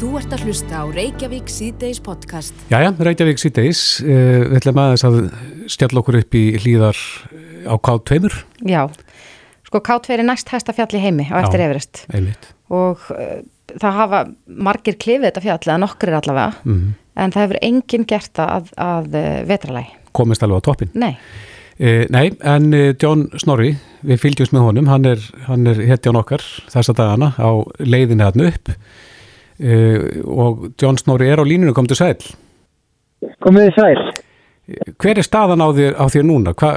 Þú ert að hlusta á Reykjavík síðdeis podcast. Jæja, Reykjavík síðdeis, uh, við ætlum aðeins að stjalla okkur upp í hlýðar á K2. Já, sko K2 er næst hæsta fjall í heimi á eftir Já. Everest Einmitt. og uh, það hafa margir klifið þetta fjall eða nokkrir allavega Mm. en það hefur enginn gert það að, að vetralægi. Komist alveg á toppin. Nei, Uh, nei, en uh, John Snorri, við fylgjumst með honum, hann er, hann er hetjan okkar þessa dagana á leiðinni hann upp uh, og John Snorri er á línunum, kom til sæl. Komið þið sæl. Hver er staðan á þér, á þér núna? Hva,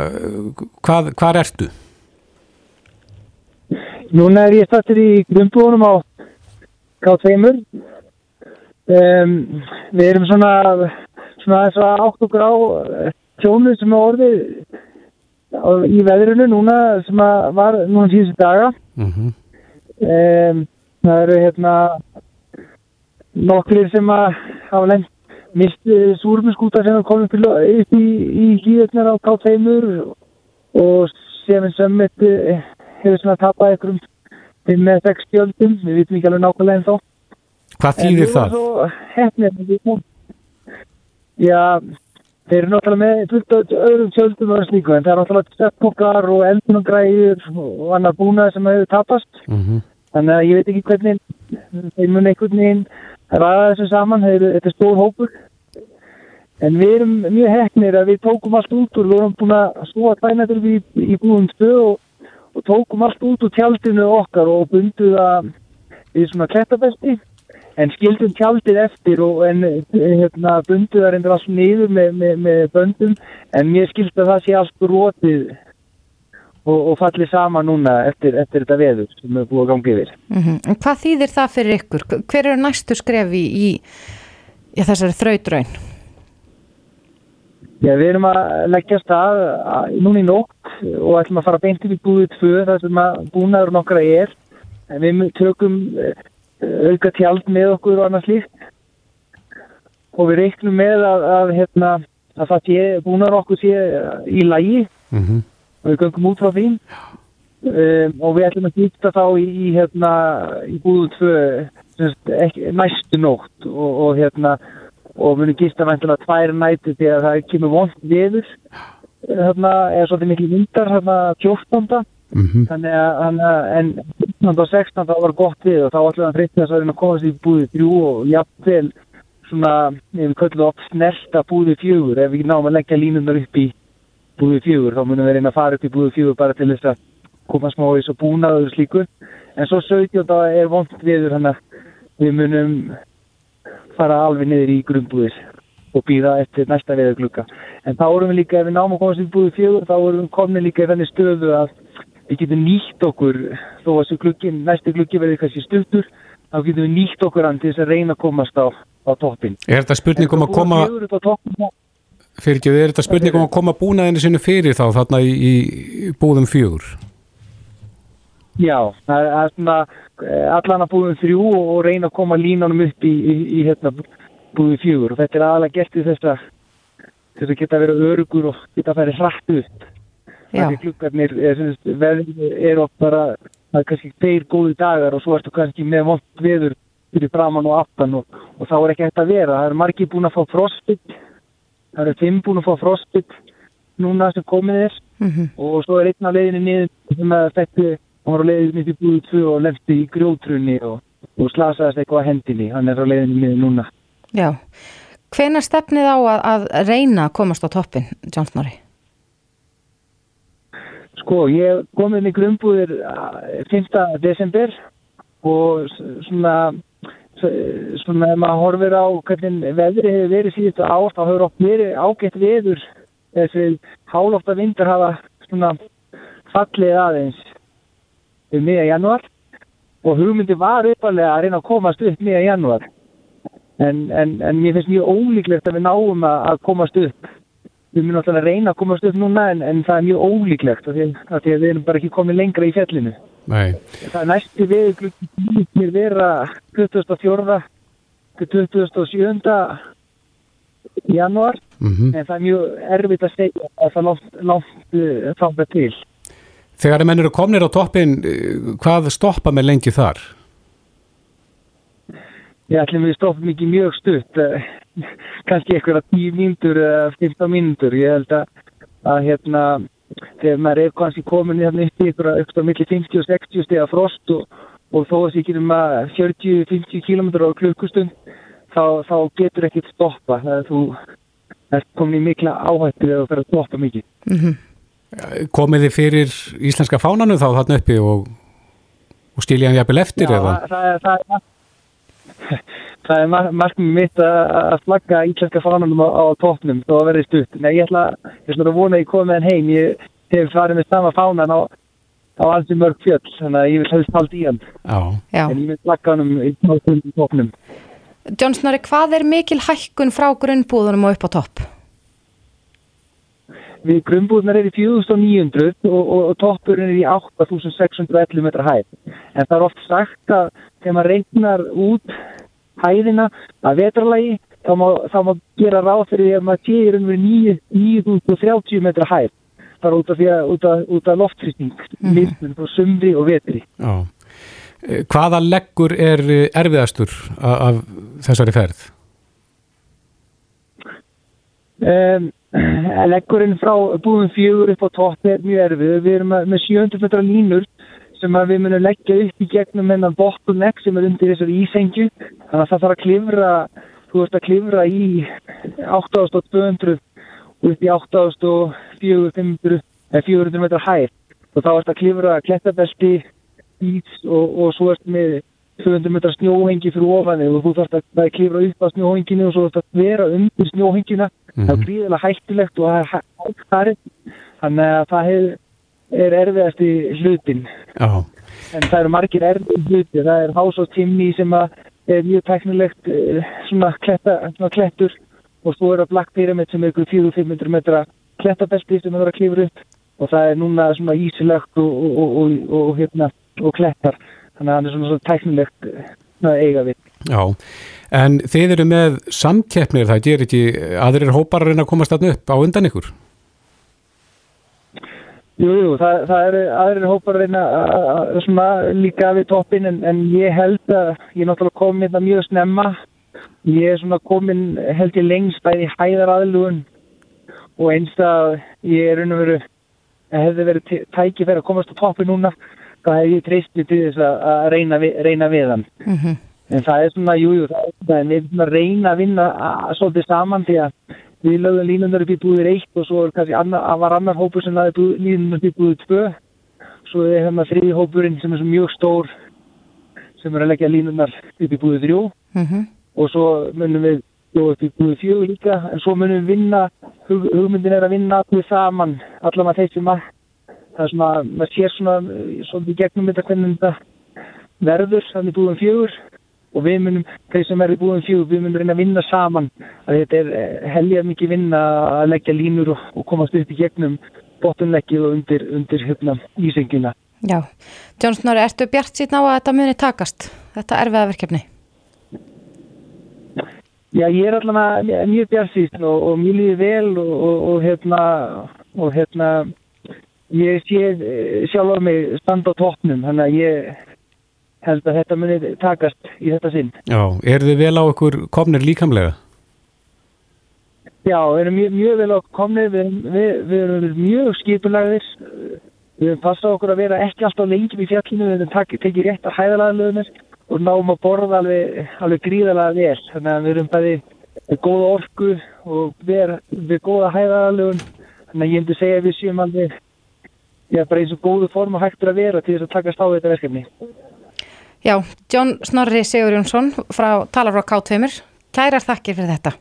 hvað, hvað ertu? Núna er ég stættir í grunnbúðunum á K2. Um, við erum svona, svona þess að átt okkur á eh, tjónu sem er orðið á, í veðrunu núna sem var núna síðustu daga. Mm Um, það eru hérna nokkrir sem að hafa lengt misti súrumskúta sem er komin til upp í, í hlýðunar á K2 og sem en sömmit hefur svona tapað ykkur um með sex skjöldum, við vitum ekki alveg nákvæmlega en þá. Hvað þýðir það? Svo já, þeir eru náttúrulega með fullt af öðrum skjöldum og slíku en það er náttúrulega steppkokkar og eldunagræður og annar búnað sem hefur tapast. Mm Þannig að ég veit ekki hvernig þeir mun einhvern veginn ræða þessu saman, þetta er stór hópur. En við erum mjög hefnir að við tókum allt út úr, við vorum búin að snúa tvænættur í, í búin stöð og, og tókum allt út úr tjaldinu okkar og bunduð að við svona klettabesti. En skildum tjaldið eftir og en hérna, bunduð að reynda allt niður með, með, með böndum en mér skilt að það sé allt rótið og, og fallið saman núna eftir, eftir þetta veður sem er búið að gangi yfir. mm en hvað þýðir það fyrir ykkur? Hver eru næstu skrefi í, í þessari þrautraun? Já, við erum að leggja stað að- núna í nótt og ætlum að fara beint upp í búið tvö þar sem að búnaður nokkra er en við tökum eh, auka tjald með okkur og annað slíkt og við reiknum með að, að, hérna, að það sé búnaður okkur sé í lagi -hmm. Og við göngum út frá því um, og við ætlum að gýta þá í, í, hérna, í búið tvö ekki, næstu nótt og, og hérna og munum gista væntilega tvær næti þegar það kemur vond viður þarna er svolítið miklu vindar þarna 14. Mm að þannig að- en 15. og 16. þá var gott við og þá ætlum við að freytta þess að að komast í búið þrjú og jafnvel svona, við köllum oft snerta búið fjögur ef við náum að leggja línunar upp í búið fjögur þá munum við reyna að fara upp í búið fjögur bara til þess að koma smá í svo búnaður og slíku en svo 17. er vond viður þannig að við munum fara alveg niður í grunnbúðir og býða eftir næsta veður glukka. En þá erum við líka, ef við náum að komast í búið fjögur, þá erum við komin líka í þenni stöðu að við getum nýtt okkur, þó að þessu glukkin, næsti glukki verði kannski stuttur, þá getum við nýtt okkur hann til þess að reyna að komast á, á toppin. Er þetta spurning um að koma, fyrir ekki, er þetta spurning um að koma búnaðinu sinu fyrir þá þarna í, í búðum fjögur? Já, það er svona eh, allan að búðum þrjú og reyna að koma línunum upp í, í, í hérna, búðum fjögur og þetta er aðalega gert í þess að þess að geta verið örugur og geta færið hratt upp. Já. Þannig klukkarnir er, sagt, veður er oft bara, það er kannski þeir góði dagar og svo ertu kannski með vond veður fyrir framann og aftan og, og þá er ekki hægt að vera. Það eru margir búin að fá frostbit, það eru fimm búin að fá frostbit núna sem komið er Mm og svo er einn á leiðinni niður sem að þetta á leiðinni upp í búið tvö og lefti í grjótrunni og, og slasaðist eitthvað hendinni hann er á leiðinni niður núna Já. Hvenær stefnið á að, að reyna að komast á toppin, John Snorri? sko ég kom inn í grunnbúðir eh, 5. desember og svona svona ef maður horfir á hvernig veðri hefur verið síðustu ár þá hefur oft verið ágætt veður. Þessi hálófta vindar hafa svona fallið aðeins um miða janúar og hugmyndi var uppalega að reyna að komast upp miða janúar. En, en, en mér finnst mjög ólíklegt að við náum að, komast upp. Við munum alltaf að reyna að komast upp núna en, en það er mjög ólíklegt af því, því að við erum bara ekki komið lengra í fjallinu Nei. það næstu við glukki vera 24. til 27. janúar Mm en það er mjög erfitt að segja að það langt uh, þangað til Þegar að menn eru komnir á toppin, eh, hvað stoppa með lengi þar? ég ætlum við stoppum ekki mjög stutt, eh, kannski eitthvað 10 mínútur eða 15 mínútur. Ég held að, að hérna, þegar maður er kannski komin hérna upp í ykkur upp á milli 50 og 60 steg af frost og, og þó að því getum maður 40-50 km á klukkustund, þá, þá getur ekkert stoppa. Það er þú er komin í mikla áhættu eða þú fer að stoppa mikið. Mm Komið þið fyrir íslenska fánanu þá þarna uppi og, og stílja hann jafnvel eftir Já, eða? það er, það er, það er mar markmið mitt að flagga íslenska fánanum á, á toppnum þó að verði stutt. Nei, ég ætla, ég ætla að vona að ég komi með hann heim. Ég hef farið með sama fánan á, á alls mörg fjöll, þannig að ég vil helst halda í hann. Já. En ég vil flagga hann í toppnum. John Snorri, hvað er mikil hækkun frá grunnbúðunum og upp á topp? Við grunnbúðnar er í 4900 og, og, og toppurinn er í 8611 metra hæð. En það er oft sagt að þegar maður reiknar út hæðina að vetralagi þá má, þá má gera ráð fyrir því að maður og veru 9030 metra hæð. Það er út af, út af, út af loftfrýsting, mm -hmm. frá sumri og vetri. já. Eh, Hvaða leggur er erfiðastur af, af þessari ferð? Um, leggurinn frá búðum fjögur upp á topp er mjög erfið. Við erum með 700 metra línur sem við munum leggja upp í gegnum hennar bottleneck sem er undir þessari ísengju. Þannig að það þarf að klifra, þú veist að klifra í 8200 og upp í 8400 400 metra hæð. Og þá erst að klifra klettabelti, ís og, og svo erst með 200 metra snjóhengi fyrir ofanni og þú þarfst að, klifra upp á snjóhenginu og svo þarfst að vera undir snjóhengina það er gríðilega hættulegt og það er hægt þar þannig að það hef, er erfiðast í hlutin Já, en það eru margir erfið hluti það er Chimney sem er mjög teknilegt eh, svona, kletta, svona klettur og svo er það Black Pyramid sem er ykkur 400-500 metra klettabelti sem er að klifra upp og það er núna svona ísilegt og, og, og, og, og hérna, og klettar. Þannig að það er svona, svona teknilegt eh, að eiga við. Já. En þið eru með samkeppnir, það ger ekki aðrir hópar að reyna að komast þarna upp á undan ykkur? Jú, jú, það, það eru aðrir hópar að reyna að- að líka við toppin en, en ég held að ég er náttúrulega komin þetta mjög snemma. Ég er svona komin held ég lengst bæði hæðar aðlugun og einst að ég er raun og veru að hefði verið te- tækifæri að komast á toppi núna þá hef ég treystið til þess að, að reyna, reyna við hann. Mm En það er svona, jú, jú, það er svona að reyna að vinna að, svolítið saman því að við lögum línunar upp í búðir eitt og svo er annar, var annar hópur sem laði línunar upp í búðir tvö. Svo er hérna þriði hópurinn sem er svo mjög stór sem er að leggja línunar upp í búðir þrjú -hmm. og svo munum við upp í búðir fjögur líka en svo munum við vinna, hug, hugmyndin er að vinna allir saman, allar maður þeir sem að það er svona, maður sér svona eh, svolítið gegnum þetta hvernig þetta verður þannig búðum fjögur og við munum, þeir sem eru í búðum fjögur við munum reyna að vinna saman að þetta er eh, heljar mikið vinna að leggja línur og, og komast upp í gegnum bottunleggið og undir, undir hérna ísengina Já. John Snorri, ertu bjart síðan á að þetta muni takast? Þetta erfiða verkefni? Já, ég er allavega mjög bjarsýst og, og mjög líði vel og, og, og hérna og hérna ég sé sjálfur mig standa á toppnum þannig að ég held að þetta muni takast í þetta sinn. Já, eru þið vel á ykkur komnir líkamlega? Já, við erum mjög, mjög vel á komnið, við, erum- við, við erum mjög skipulagðir, við erum passað okkur að vera ekki alltaf lengjum í fjallinu, við erum tekið rétt að hæðalaðluðunir og náum að borða alveg, alveg gríðalega vel, þannig að við erum bæði góða orku og við, við góða hæðalaðluðun, þannig að ég myndi segja við séum alveg, já, bara eins og góðu form og hægtur að vera til þess að takast á þetta verkefni. Já, John Snorri Sigur Jónsson frá Talar frá K2 Kærar þakkir fyrir þetta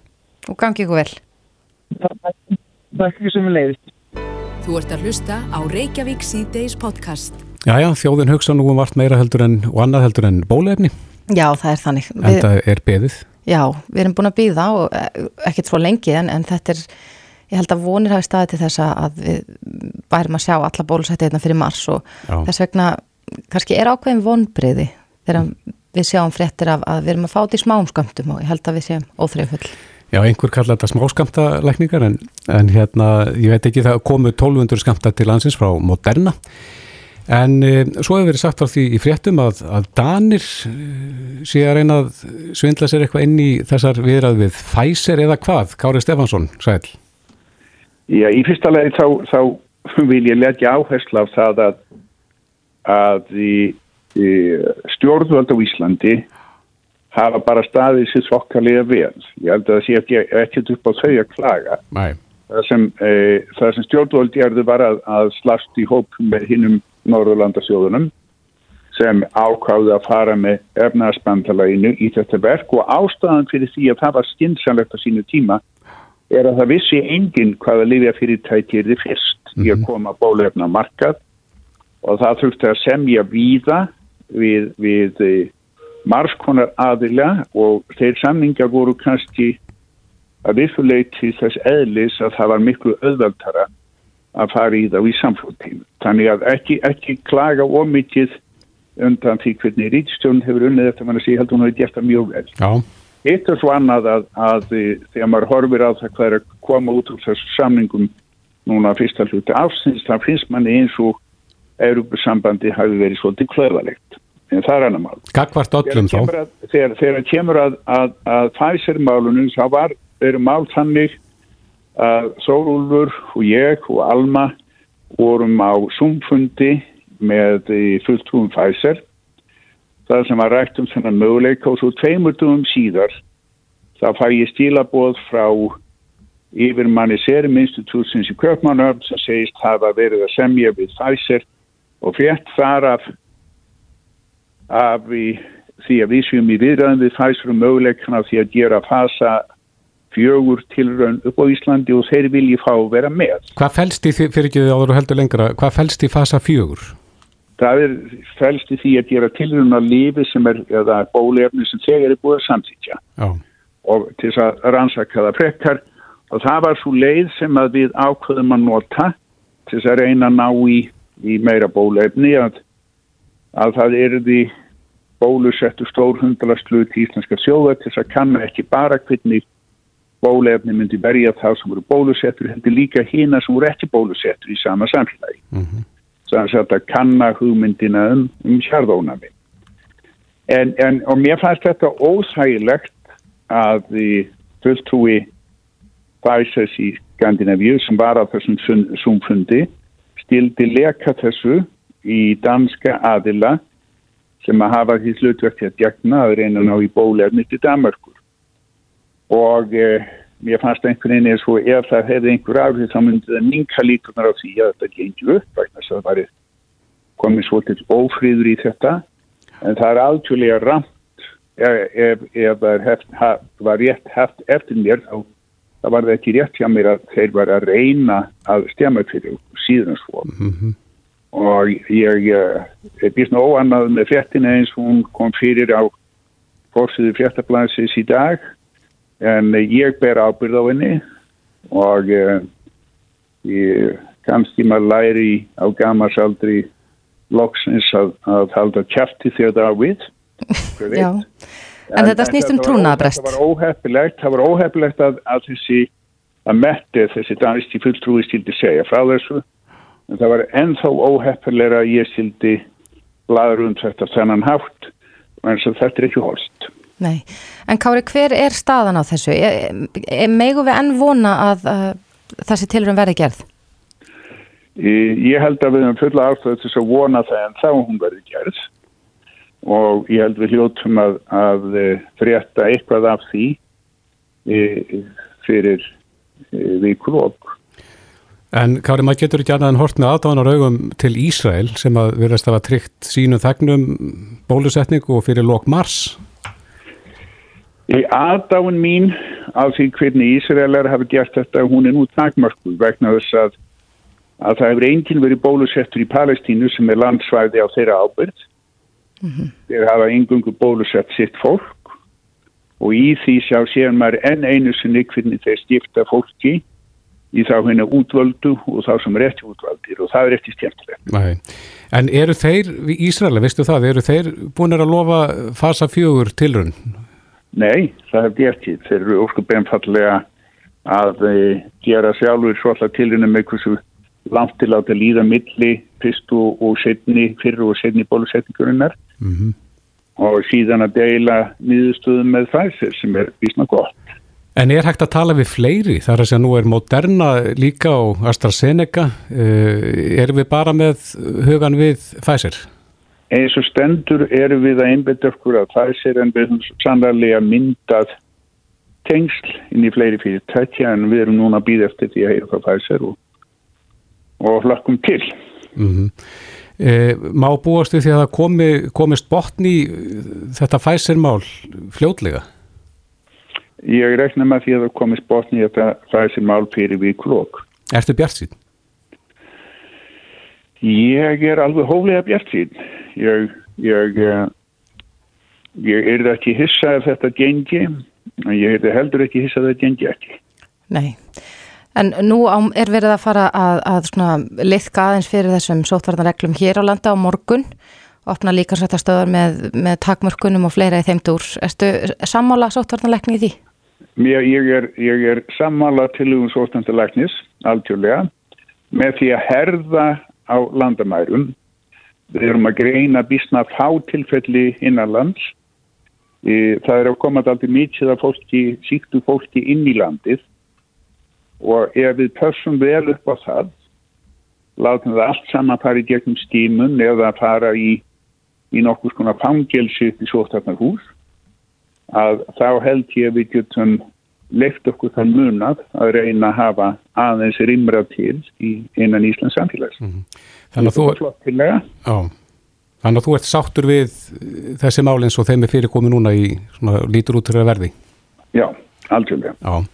og gangi ykkur vel. Takk fyrir sem við leiðist. Þú ert að hlusta á Reykjavík C-Days podcast. Jæja, þjóðin hugsa nú um vart meira heldur en og annað heldur en bólefni, Já, það er þannig. en Við, það er beðið. já, við erum búin að býða og eh, ekkert svo lengi en, en þetta er, ég held að vonir hafi staðið til þess að við værum að sjá alla bólusætti hérna fyrir mars og Já. þess vegna kannski er ákveðin vonbriði þegar við sjáum fréttir af að við erum að fá þetta í smáum skömmtum og ég held að við séum óþreyfull. Já, einhver kalla þetta smáskamta lækningar en, en hérna, ég veit ekki, það komu 1200 skamta til landsins frá Moderna En e, svo hefur verið sagt á því í fréttum að, að Danir e, sé að reyna að svindla sér eitthvað inn í þessar viðrað við Pfizer eða hvað? Kári Stefansson, sæl. Já, í fyrsta legi þá, þá vil ég leggja áherslu af það að, að í stjórnvöld á Íslandi hafa bara staðið sér svokkalega vel. Ég held að það sé ekki ekkert upp á þau að klaga. Það sem, e, sem stjórnvöld gerðu var að, að slast í hóp með hinnum Norðurlandasjóðunum sem ákváði að fara með efnaðspandalaginu í þetta verk og ástæðan fyrir því að það var skynnsanlegt á sínu tíma er að það vissi enginn hvaða lifja fyrirtæki er þið fyrst mm -hmm. í að mhm. koma bólefna markað og það þurfti að semja víða við, við eh, margskonar aðila og þeir samninga voru kannski að vissuleiti þess eðlis að það var miklu öðvöldara að fara í þá í samflóttíma. Þannig að ekki, ekki klaga ómikið undan því hvernig Ríkstjón hefur unnið þetta mann að sé held hún að geta mjög vel. Já. Eitt er svo annað að, að þegar maður horfir á það hvað er að koma út úr þessu samningum núna fyrsta hluti afsins, það finnst manni eins og Europasambandi hafi verið svolítið klöðalegt. En það er annar mál. Þá? Þegar það kemur að, að, að Pfizer-málunum þá var, eru mál þannig að Þórúlfur og ég og Alma vorum á sumfundi með fulltrúum Pfizer það sem var rætt um þennan möguleika og svo tveimur dugum síðar þá fæ ég stílaboð frá yfirmanni Serum Institutsins í Köpmannöfn sem segist hafa verið að semja við Pfizer og frétt þar af, af því að við séum í viðræðin við Pfizer um möguleikana því að gera fasa fjögur tilraun upp á Íslandi og þeir vilji fá að vera með. Hvað fælst í því, fyrir ekki því áður og heldur lengra, hvað fælst í fasa fjögur? Það er fælst í því að gera tilraun að lifi sem er, eða bólefni sem þegar er búið að samsýtja og til þess að rannsaka það frekkar og það var svo leið sem að við ákveðum að nota til þess að reyna að ná í, í meira bólefni að, að það er því bólusettu stórhundalastlut í Íslandska sjóða til þess að kanna ekki bara hvernig bólefni myndi verja þá sem voru bólusettur heldur líka hýna sem voru ekki bólusettur í sama samfélagi mm -hmm. þannig að þetta kanna hugmyndina um, um sjarðónami en, en og mér fannst þetta óþægilegt að því fulltrúi Bæsas í Skandinavíu sem var á þessum sumfundi stildi leka þessu í danska aðila sem að hafa því slutverkti að djagna að reyna ná í bólefni til Danmarkur og eh, mér fannst einhvern veginn eins og ef það hefði einhver áhrif þá myndi það minka líkunar á því að þetta gengi upp vegna þess að það var komið svolítið ófríður í þetta. En það er algjörlega ramt ef, ef það heft, haf, var rétt haft eftir mér þá var það ekki rétt hjá mér að þeir var að reyna að stjama fyrir síðan svo. Mm -hmm. Og ég er býst ná óannað með frettina eins hún kom fyrir á fórsiðu frettablansins í dag. En ég ber ábyrð á henni og uh, ég, kannski maður læri á gamarsaldri loksins að, að halda kæfti þegar það er við Já, en, en þetta snýst um trúnabrest Það var óhefilegt, það var óhefilegt að, að þessi að metti þessi danisti fulltrúi stildi segja frá þessu en það var ennþá óhefilega að ég stildi bladur um þetta þennan hátt en þetta er ekki holst Nei, en Kári, hver er staðan á þessu? Megu við enn vona að, að þessi tilurum verði gerð? Ég held að við höfum fulla ástæðu til að vona það en þá hún verði gerð og ég held við hljóttum að, að frétta eitthvað af því fyrir vikur og En Kári, maður getur ekki annað en hort með aðdáðanar augum til Ísrael sem að verðast að hafa tryggt sínum þegnum bólusetningu og fyrir lok mars Aðdáin mín af því hvernig Ísraelar hafi gert þetta, hún er nú takmörku vegna þess að, að það hefur enginn verið bólusettur í Palestínu sem er landsvæði á þeirra ábyrð. Mm -hmm. Þeir hafa engungu bólusett sitt fólk og í því sjá sér maður enn einu sinni hvernig þeir stifta fólki í þá henni útvöldu og þá sem er eftir útvöldir og það er eftir stjæmtilegt. En eru þeir, Ísraela, veistu það, eru þeir búin að lofa fasa fjögur tilrönn? Nei, það hef gert hér. Þeir eru óskup einfallega að e, gera sjálfur svolítið tilinu með hversu langt til að líða milli fyrstu og setni, fyrir og setni bólusetningurinnar mm -hmm. og síðan að deila nýðustöðum með Pfizer sem er vísna gott. En er hægt að tala við fleiri? Það er að segja nú er Moderna líka og AstraZeneca. Uh, erum við bara með hugan við Pfizer? Eins og stendur erum við að einbeta okkur að Pfizer en við höfum sannlega myndað tengsl inn í fleiri fyrir tætja en við erum núna að býða eftir því að hefa Pfizer og og hlökkum til. Mm -hmm. e, má búastu því að það komi, komist botni þetta fæsirmál fljótlega? Ég rekna með því að það komist botni þetta fæsirmál fyrir við klokk. Ertu bjart sín? Ég er alveg hóflega bjart sín. Ég, ég, eh, ég er ekki hissað að þetta gengi, en ég er heldur ekki hissað að þetta gengi ekki. Nei. En nú er verið að fara að, að liðka aðeins fyrir þessum sótvarnarreglum hér á landa á morgun, opna líka sættastöðar með, með takmörkunum og fleira í þeim dúr. Erstu sammála sótvarnarlegni í því? Mér, ég er, er sammála til um sótvarnarlegnis, algjörlega, með því að herða á landamærum. Við erum að greina bísna fátilfelli innanlands. Það er að koma alltaf mítið að fólki, síktu fólki inn í landið og ef við pössum vel upp á það látum við allt saman fara í gegnum stímun eða fara í, í nokkur svona fangelsi í sótarnar hús að þá held ég að við getum leift okkur þann munað að reyna að hafa aðeins rimrað til í einan Íslands samfélags. Mm -hmm. Þannig, þannig að þú ert sáttur við þessi málins og þeim er fyrir komið núna í svona, lítur út til að verði? Já, algjörlega. Já.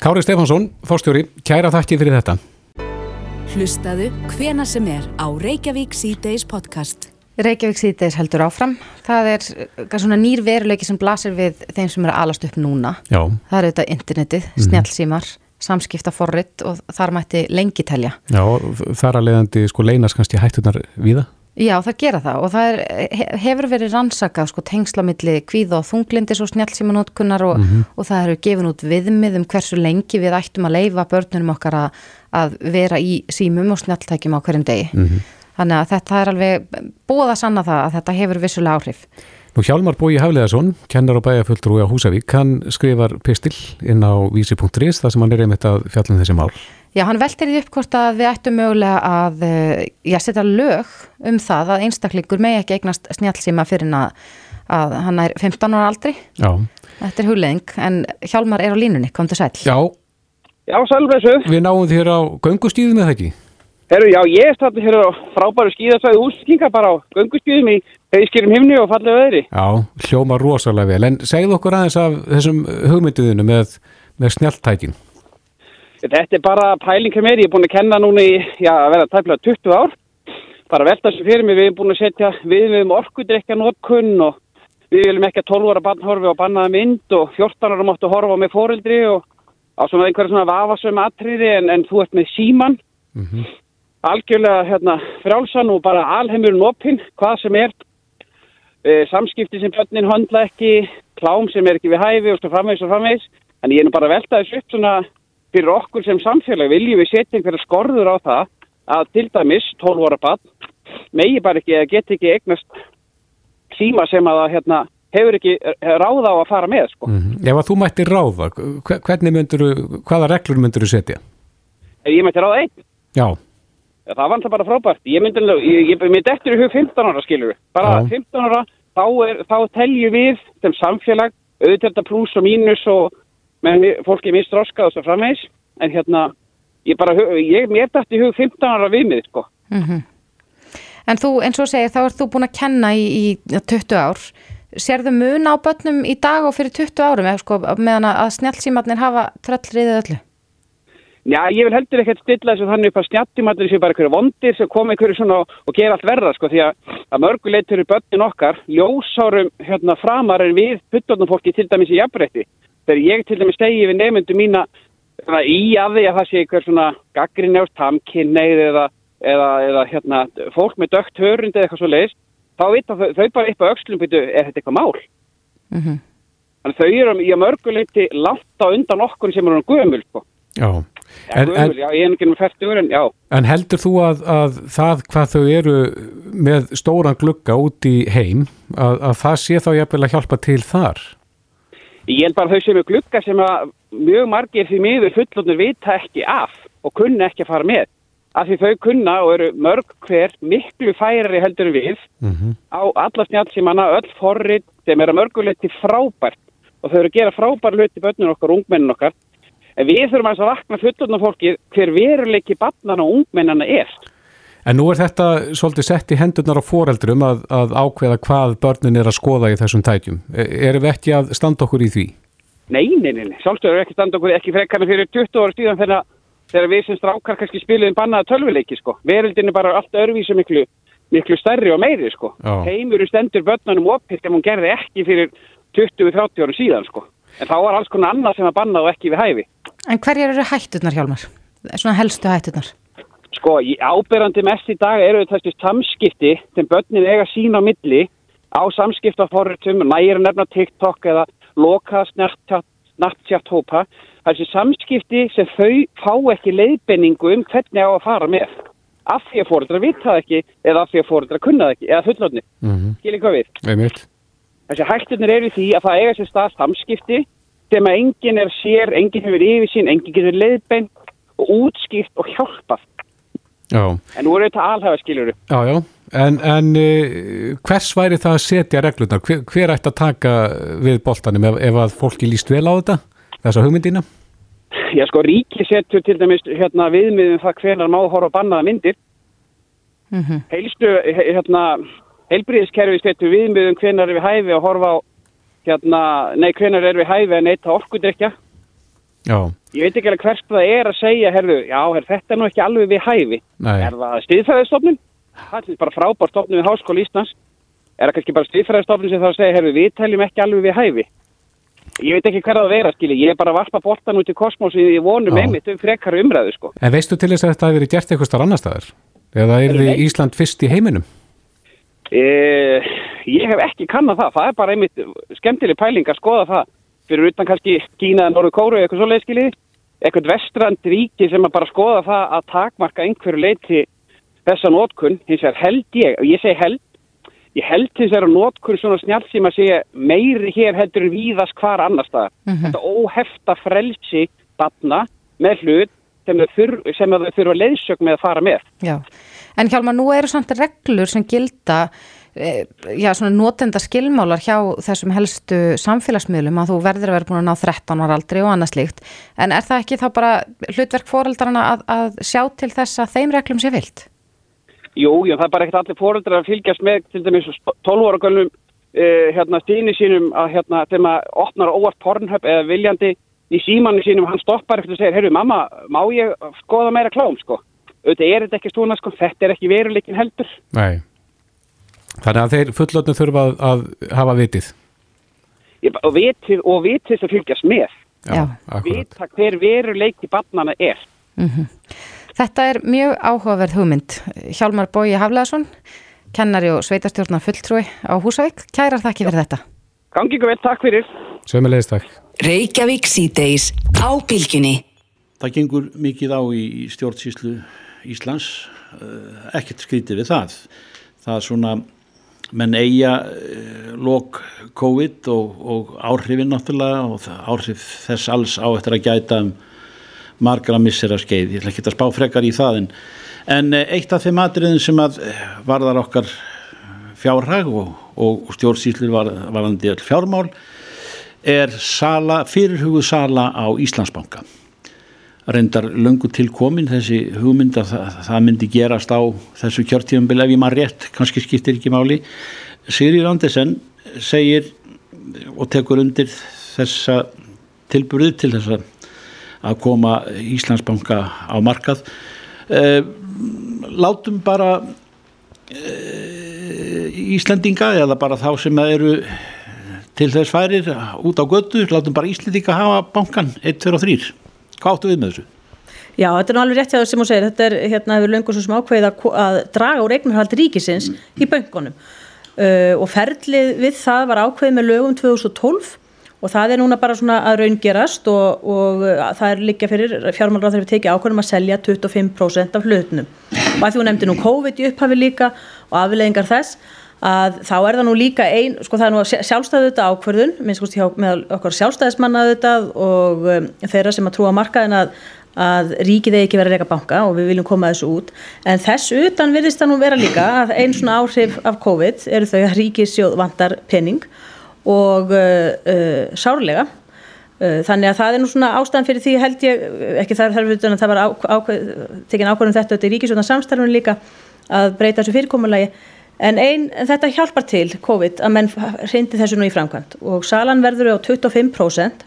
Kári Stefansson, fórstjóri, kæra þakki fyrir þetta. Hlustaðu hvena sem er á Reykjavík C-Days podcast. Reykjavík C-Days heldur áfram. Það er eh, svona nýr veruleiki sem blasir við þeim sem er alast upp núna. Já. Það er auðvitað internetið, mm. snjálfsímar, samskipta forrið og þar mætti lengi telja. Já, þar að leiðandi sko leynast kannski hættunar viða? Já, það gera það og það er, hefur verið rannsakað sko tengslamilli kvíð og þunglindis og snjálfsímanótkunnar og, mm -hmm. og það eru gefin út viðmið um hversu lengi við ættum að leifa börnunum okkar að, að vera í símum og snjálftækjum á hverjum degi. Mm -hmm. Þannig að þetta er alveg búið að sanna það að þetta hefur vissulega áhrif. Nú Hjálmar Bói Hafleðarsson, kennar og bæjarfulltrúi á Húsavík, hann skrifar pistil inn á vísi.is þar sem hann er einmitt að fjallin um þessi mál. Já, hann veltir því upp hvort að við ættum mögulega að eh, já, setja lög um það að einstaklingur megi ekki eignast snjálfsíma fyrir að, að hann er 15 ára aldri. Já. Þetta er hugleðing, en Hjálmar er á línunni, kom til sæl. Já. Já, sælvesu. Við náum þér á göngustíðum eða ekki? Herru, já, ég stætti hér á frábæru skíðasvæði úrskinga bara á göngustíðum í heiskýrum himni og fallið öðri. Já, hljóma rosalega vel, en segð okkur aðeins af þessum hugmyndiðinu með, með snjálftækinn. Þetta er bara pæling hér með, ég er búin að kenna núna í, já, að vera tæmlega 20 ár. Bara velta þessu fyrir mig, við erum búin að setja við við um orkudrykja nótkunn og við viljum ekki að 12 ára barn horfi á bannaða mynd og 14 ára máttu horfa með fóreldri og á svona einhverja svona vafasum atriði en, en þú ert með síman. Mm -hmm. Algjörlega hérna, frálsan og bara alheimurinn opinn, hvað sem er. E, samskipti sem börnin handla ekki, klám sem er ekki við hæfi og svo framvegs og framvegs. En ég er nú bara að velta þessu upp svona fyrir okkur sem samfélag viljum við setja einhverja skorður á það að til dæmis 12 ára bann megi bara ekki eða get ekki eignast síma sem að hérna, hefur ekki ráða á að fara með sko. Mm -hmm. Ef að þú mætti ráða, hvernig myndur hvaða reglur myndur þú setja? Ég mætti ráða einn. Já. Það var alltaf bara frábært. Ég myndi, ég, ég myndi eftir í hug 15 ára skilur. Bara Já. 15 ára, þá, er, þá teljum við sem samfélag auðvitað pluss og mínus og menn fólki er mist roskað og svo framvegs en hérna, ég bara, ég, mér dætti hug 15 ára viðmið, sko. Mm -hmm. En þú, eins og segir, þá ert þú búin að kenna í, í 20 ár. Serðu mun á börnum í dag og fyrir 20 árum, eða sko, meðan að snjálfsímatnir hafa tröllriðið öllu? Já, ég vil heldur ekkert stilla þessu þannig upp að snjálfsímatnir séu bara einhverju vondir sem koma einhverju svona og, og gera allt verða, sko, því að, að mörgulegt eru börnin okkar, ljósárum hérna framar en við puttornum fólki til dæmis í jafnrætti þegar ég til dæmis segi við nefndu mína í að því að það sé einhver svona gaggrinjást, tamkinneið eða, eða, eða hérna, fólk með dögt hörund eða eitthvað svo leiðist, þá vita þau, þau bara eitthvað aukslum byrju, er þetta eitthvað mál? Mm -hmm. Þannig þau eru í að mörguleiti langt á undan okkur sem eru gömul. Sko. Já, En, en, já, ég er ekki með færtugur en já. En heldur þú að, að það hvað þau eru með stóran glugga út í heim, að, að það sé þá jafnvel að hjálpa til þar? Ég held bara þau sem er glugga sem að mjög margir því miður fullotnur vita ekki af og kunna ekki að fara með. Af því þau kunna og eru mörg hver miklu færari heldur við mm -hmm. á alla snjálfsímanna, öll forrið sem eru mörguleiti frábært og þau eru að gera frábær hluti bönnun okkar ungmennin okkar En við þurfum að vakna fullurna fólki hver veruleiki barnan og ungmennana er. En nú er þetta svolítið sett í hendurnar á foreldrum að, að ákveða hvað börnin er að skoða í þessum tætjum. E, erum við ekki að standa okkur í því? Nei, nei, nei, nei. Sjálfstöður er ekki standa okkur ekki frekarna fyrir 20 ára stíðan þegar, þegar við sem strákar kannski spiliðum bannaða tölvuleiki sko. Verildin er bara allt örvísu miklu, miklu stærri og meiri sko. Heimuru stendur börnunum oppilt ef hún gerði ekki fyrir 20-30 ára síðan sko. En þá var alls konar annað sem að banna og ekki við hæfi. En hverjar eru hætturnar Hjálmar? Svona helstu hætturnar? Sko, áberandi mest í dag eru þessi samskipti sem börnin eiga sín á milli á samskiptaforritum, næri nefna TikTok eða loka snartjátt hópa. Þessi samskipti sem þau fá ekki leiðbenningu um hvernig á að fara með. Af því að fóröldra vita ekki eða af því að fóröldra kunna ekki eða fullotni. Mm -hmm. Skilir hvað við? Einmitt. Þessi hættunir eru því að það eiga sér stað samskipti sem að enginn er sér, enginn hefur yfir sín, enginn getur leiðbein og útskipt og hjálpað. Já. En nú eru þetta alhafa skiljuru. Já, já. En, en uh, hvers væri það að setja reglunar? Hver, hver ætti að taka við boltanum ef, ef að fólki líst vel á þetta, þessa hugmyndina? Já, sko, ríki setur til dæmis hérna, viðmiðum það hvernar má horfa bannaða myndir. Mm -hmm. Heilstu, hérna, heilbríðiskerfi setur viðmiðum hvernar við hæfi að horfa á hérna, nei, hvernig er við hæfið að neyta orkudrykja? Já. Ég veit ekki alveg hvers það er að segja, herðu, já, her, þetta er nú ekki alveg við hæfi. Nei. Er það stiðfæðistofnun? Það er bara frábár stofnun við Háskóli Íslands. Er það kannski bara stiðfæðistofnun sem að segja, herðu, við teljum ekki alveg við hæfi. Ég veit ekki hver að vera, skilji. Ég er bara að varpa boltan út í kosmos í vonum einmitt um frekar umræðu, sko. En veistu til þess að þetta hefur verið gert eitthvað starf annar staðar? Eða er þið Ísland fyrst í heiminum? Eh, ég hef ekki kannað það, það er bara einmitt skemmtileg pæling að skoða það fyrir utan kannski Kína eða Norður Kóru eitthvað svo leiðskilið, eitthvað vestrand ríki sem að bara skoða það að takmarka einhverju leiti þessa nótkunn, hins vegar held ég, og ég segi held, ég held hins vegar að nótkunn svona snjált sem að segja meiri hér heldur en víðast hvar annar staðar. Mm -hmm. Þetta óhefta frelsi batna með hlut sem þau þurfa, þurfa leiðsög með að fara með. Já, en Hjálmar, nú eru samt reglur sem gilda Eh, já, notenda skilmálar hjá þessum helstu samfélagsmiðlum að þú verður að vera búin að ná 13 ára aldrei og annað slíkt, en er það ekki þá bara hlutverk fóreldrarna að, að sjá til þess að þeim reglum sé vilt? Jú, já, það er bara ekkert allir fóreldrar að fylgjast með til dæmis 12 ára gölnum eh, hérna stíni sínum að hérna þegar maður opnar óvart pornhöpp eða viljandi í símannu sínum hann stoppar eftir að segja, heyrðu mamma, má ég skoða meira klám sko? Þetta er þetta ekki stúna sko, þetta er ekki veruleikin heldur. Nei. Þannig að þeir fullotnum þurfa að, að hafa vitið. Ég, og vitið og vitið sem fylgjast með. Já, Vita hver veruleiki barnana er. Mm -hmm. Þetta er mjög áhugaverð hugmynd. Hjálmar Bói Hafleðarsson, kennari og sveitarstjórnar fulltrúi á Húsavík. Kærar þakki fyrir þetta. Gangi ykkur vel, takk fyrir. Sömulegist takk. Reykjavík síðdeis á bylginni. Það gengur mikið á í stjórnsýslu Íslands, eh, ekkert skrítið við það. Það er svona menn eiga uh, lók COVID og, og áhrifin náttúrulega og áhrif þess alls á eftir að gæta um margra missera skeið, ég ætla ekki að spá frekar í það en, en eh, eitt af þeim atriðin sem að eh, varðar okkar fjárhag og, og stjórnsýslir var, varðandi fjármál er sala, fyrirhuguð sala á Íslandsbanka reyndar löngu tilkomin þessi hugmynd að það, það myndi gerast á þessu kjörtífumbil ef ég maður rétt, kannski skiptir ekki máli. Sigrid Andersen segir og tekur undir þessa tilburði til þess að koma Íslandsbanka á markað. Eh, látum bara eh, Íslandinga eða bara þá sem eru til þess færir út á götu, látum bara Íslandinga hafa bankan 1, 2 og 3 Hvað áttu við með þessu? Já, þetta er náttúrulega rétt hjá það sem þú segir, þetta er hérna hefur löngur svo sem ákveðið að, draga úr eignarhaldi ríkisins í böngunum uh, og ferlið við það var ákveðið með lögum 2012 og það er núna bara svona að raungerast og, og það er líka fyrir fjármálráð þegar við tekið ákveðum að selja 25% af hlutnum og að því hún nefndi nú COVID í upphafi líka og afleðingar þess að þá er það nú líka einn, sko það er nú sjálfstæðu þetta ákverðun, minnst sko með okkur sjálfstæðismanna þetta og um, þeirra sem að trúa markaðin að, að ríkið eigi ekki verið að reyka banka og við viljum koma þessu út, en þess utan virðist það nú vera líka að einn svona áhrif af COVID eru þau að ríkisjóð vantar penning og uh, uh, sárlega. Uh, þannig að það er nú svona ástæðan fyrir því held ég, ekki þar þarf utan að það var ákveð, tekin ákveðum þetta þetta í ríkisjóðan samstarfun líka að breyta þessu fyrirkomulagi En ein, þetta hjálpar til COVID að menn hrindi þessu nú í framkvæmt og salan verður á 25%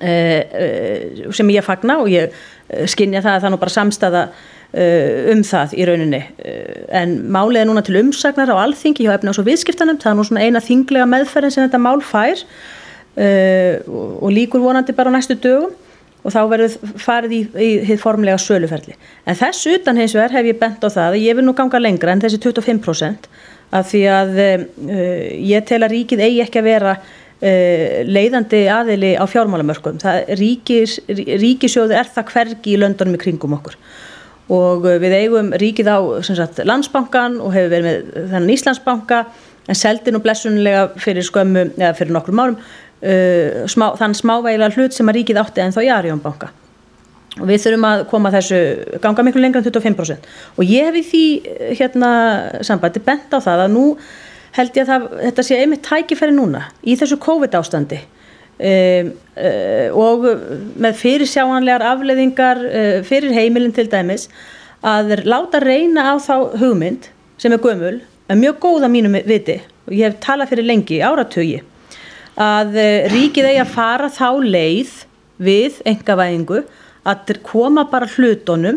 eh, eh, sem ég fagna og ég eh, skinja það að það nú bara samstaða um það í rauninni. En málið er núna til umsagnar á alþingi hjá efna og svo viðskiptanum, það er nú svona eina þinglega meðferðin sem þetta mál fær og líkur vonandi bara á næstu dögum og þá verður farið í, í, í formlega söluferli. En þess utan hins vegar hef ég bent á það að ég vil nú ganga lengra en þessi 25% af því að uh, ég tel að ríkið eigi ekki að vera uh, leiðandi aðili á fjármálamörkum. Ríkis, ríkisjóðu er það hvergi í löndunum í kringum okkur og við eigum ríkið á sagt, landsbankan og hefur verið með þennan Íslandsbanka en seldi nú blessunlega fyrir skömmu, eða fyrir nokkrum árum uh, smá, þann smávægilega hlut sem að ríkið átti en þá í Arjónbanka og við þurfum að koma þessu ganga miklu lengra en 25% og ég hef í því uh, hérna sambandi bent á það að nú held ég að það, þetta sé einmitt tækifæri núna í þessu COVID ástandi um, uh, og með fyrirsjáanlegar afleðingar uh, fyrir heimilin til dæmis að láta reyna á þá hugmynd sem er gömul, en mjög góða mínum viti. Og ég hef talað fyrir lengi áratögi að eh, ríkið eigi að fara þá leið við engavæðingu að koma bara hlutunum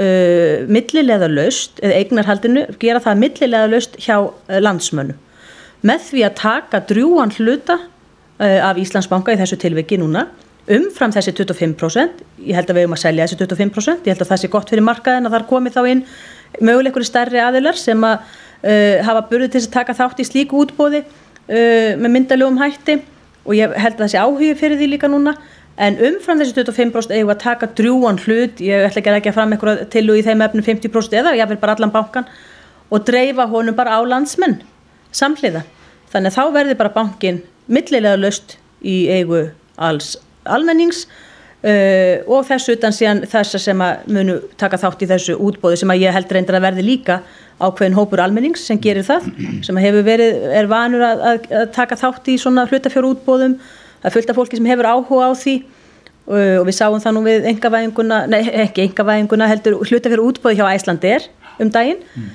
uh, millilega löst eða eignarhaldinu, gera það millilega löst hjá uh, landsmönnum. Með því að taka drjúan hluta uh, af Íslandsbanka í þessu tilviki núna umfram þessi 25% ég held að við hefum að selja þessi 25% ég held að það sé gott fyrir markaðin að þar komi þá inn möguleikur stærri aðilar sem að hafa burðið til að taka þátt í slíku útbóði uh, með myndalögum hætti og ég held að það sé áhugi fyrir því líka núna en umfram þessi 25% eigum að taka drjúan hlut, ég ætla ekki að ekki að fram eitthvað til og í þeim efnum 50% eða ég vil bara allan bankan og dreifa honum bara á landsmenn samhliða. Þannig að þá verður bara bankin millilega löst í eigu alls almennings uh, og þessu utan síðan þess að sem að munu taka þátt í þessu útbóði sem að ég held reyndir að verði líka ákveðin hópur almennings sem gerir það sem hefur verið, er vanur að, að, að taka þátt í svona hlutafjóru útbóðum það er fullt af fólki sem hefur áhuga á því og við sáum það nú við engavæðinguna, nei ekki engavæðinguna heldur hlutafjóru útbóði hjá Æslandir um daginn mm.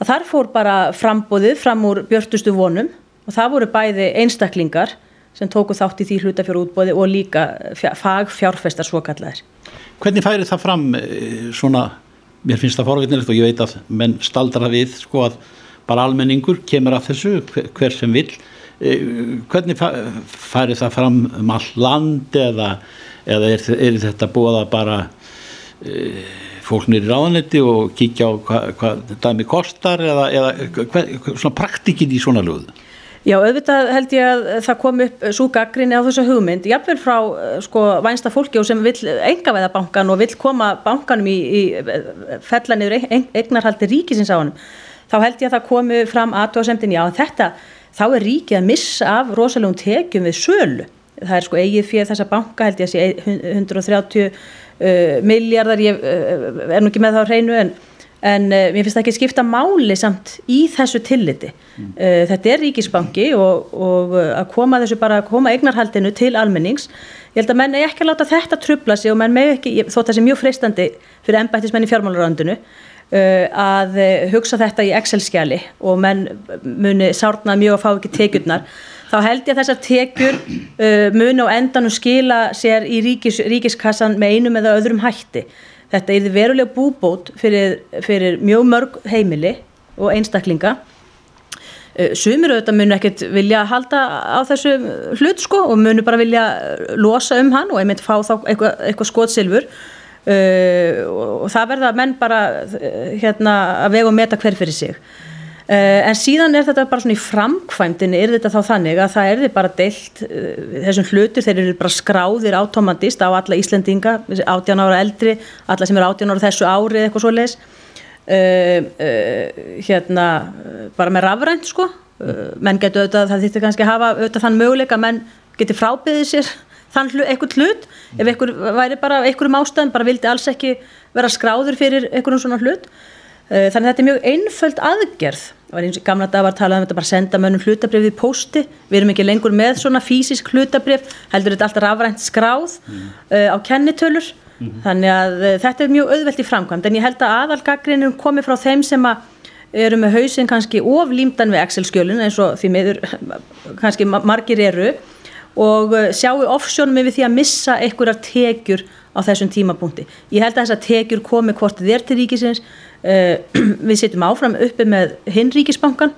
að þar fór bara frambóðið fram úr björtustu vonum og það voru bæði einstaklingar sem tóku þátt í því hlutafjóru útbóði og líka fagfjárfestar svo kallar Hvernig færi það fram eh, svona mér finnst það forvittnilegt og ég veit að menn staldra við sko að bara almenningur kemur að þessu hver sem vil e, hvernig færi það fram um all land eða, eða er, er þetta búið að bara e, fólk nýri ráðanetti og kíkja á hvað hva dæmi kostar eða, eða svona praktikinn í svona lögðu Já, auðvitað held ég að það kom upp svo gaggrinni á þessu hugmynd, jáfnveil frá sko vænsta fólki og sem vil enga veða bankan og vil koma bankanum í, í fellanir eignarhaldi ríkisins á hann, þá held ég að það komi fram aðtóðasemtin, já þetta, þá er ríkið að missa af rosalegum tekjum við sölu. Það er sko eigið fyrir þessa banka held ég að sé 130 uh, miljardar, ég uh, er nú ekki með þá hreinu en en uh, mér finnst það ekki skipta máli samt í þessu tilliti. Mm. uh, þetta er ríkisbanki og, og uh, að koma þessu bara að koma eignarhaldinu til almennings. Ég held að menn er ekki að láta þetta trubla sig og menn með ekki, þótt að það sé mjög freistandi fyrir ennbættismenn í fjármálaröndinu að hugsa þetta í Excel-skjali og menn muni sárna mjög að fá ekki tekjurnar. Þá held ég að þessar tekjur muni á endanum skila sér í ríkis, ríkiskassan með einum eða öðrum hætti Þetta er verulega búbót fyrir, fyrir mjög mörg heimili og einstaklinga. Eh, sumir auðvitað munu ekkert vilja halda á þessu hlut sko og munu bara vilja losa um hann og einmitt fá þá eitthvað, eitthvað skotsilfur uh, og það verða menn bara hérna, að vega og meta hver fyrir sig. Uh, en síðan er þetta bara svona í framkvæmdini er þetta þá þannig að það er þið bara deilt uh, þessum hlutur, þeir eru bara skráðir automatist á alla Íslendinga 18 ára eldri, alla sem eru 18 ára þessu ári eitthvað svo leis uh, hérna bara með rafrænt sko. Menn getur auðvitað, það þýttir kannski að hafa auðvitað þann möguleika menn getur frábiðið sér þann hlut, eitthvað hlut. Ef einhver væri bara, einhverjum ástæðum bara vildi alls ekki vera skráður fyrir einhverjum svona hlut þannig að þetta er mjög einföld aðgerð. Gamla dag var að tala um þetta bara senda mönnum hlutabrif við posti, við erum ekki lengur með svona fysisk hlutabrif, heldur þetta alltaf rafrænt skráð mm. uh, á kennitölur, mm þannig að uh, þetta er mjög auðvelt í framkvæmd, en ég held að aðalgagrinum komi frá þeim sem að eru með hausin kannski oflýmdan við Excel-skjölun eins og því meður kannski margir eru og sjáu offsjónum við því að missa einhverjar tekjur á þessum tímapunkti. Ég held að þess að tekjur komi hvort þér til ríkisins við sittum áfram uppi með hinríkisbankan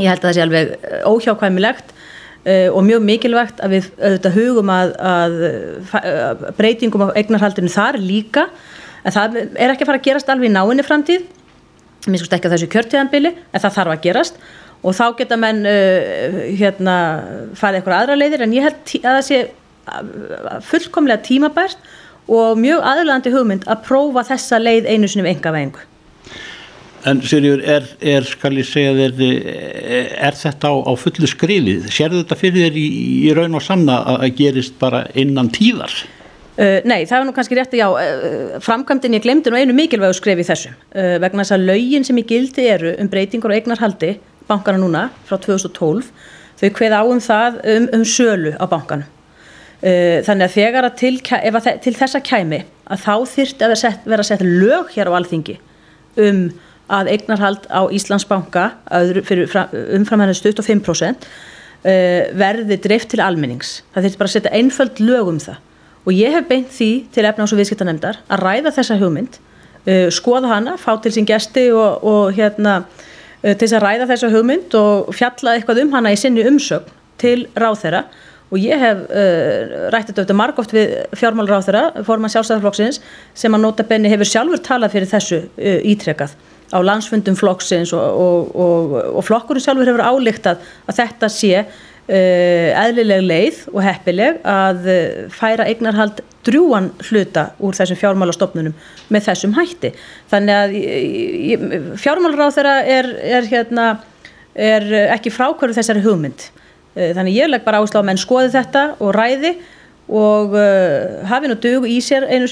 ég held að það sé alveg eh, óhjákvæmilegt uh, og mjög mikilvægt að við auðvitað hugum að, að, að breytingum á eignarhaldinu þar líka. En það er ekki að fara að gerast alveg í náinni framtíð. Minnst ekki að þessu kjörtíðanbili en það þarf að gerast. Og þá geta menn uh, hérna farið eitthvað aðra leiðir en ég held að það sé fullkomlega tímabært og mjög aðlöðandi hugmynd að prófa þessa leið einu sinum enga vengu En Sirjur, er, er, skal ég segja þér, er þetta á, á fullu skrifið? Serðu þetta fyrir þér í, í raun og sanna að gerist bara innan tíðar? Uh, nei, það er nú kannski rétt að já, uh, framkvæmdinn ég glemdi nú einu mikilvægu skrif í þessu uh, vegna þess að laugin sem í gildi eru um breytingur og eignarhaldi bankana núna frá 2012 þau hveð á um það um, um sölu á bankana. Uh, þannig að þegar að til, að til þessa kæmi að þá þyrrt að vera sett lög hér á alþingi um að eignarhald á Íslandsbanka umfram henni stutt og 5% verði drift til almennings. Það þurfti bara að setja einföld lög um það. Og ég hef beint því til efnáðs og viðskiptanemdar að ræða þessa hugmynd, uh, skoða hana, fá til sín gesti og, og hérna, uh, til þess að ræða þessa hugmynd og fjalla eitthvað um hana í sinni umsögn til ráþeira og ég hef uh, rættið þetta margóft við fjármálráþeira, forman sjálfstæðarflokksins sem að nota benni hefur sjálfur talað fyrir þessu ítrekað á landsfundum flokksins og, og, og, og flokkurinn sjálfur hefur álíktað að þetta sé uh, eðlileg leið og heppileg að uh, færa eignarhald drjúan hluta úr þessum fjármálastofnunum með þessum hætti. Þannig að fjármálaráð þeirra er, er, hérna, er ekki frákvörðu þessari hugmynd. Uh, þannig ég legg bara áslá að menn skoði þetta og ræði og uh, hafi nú dögu í sér einu,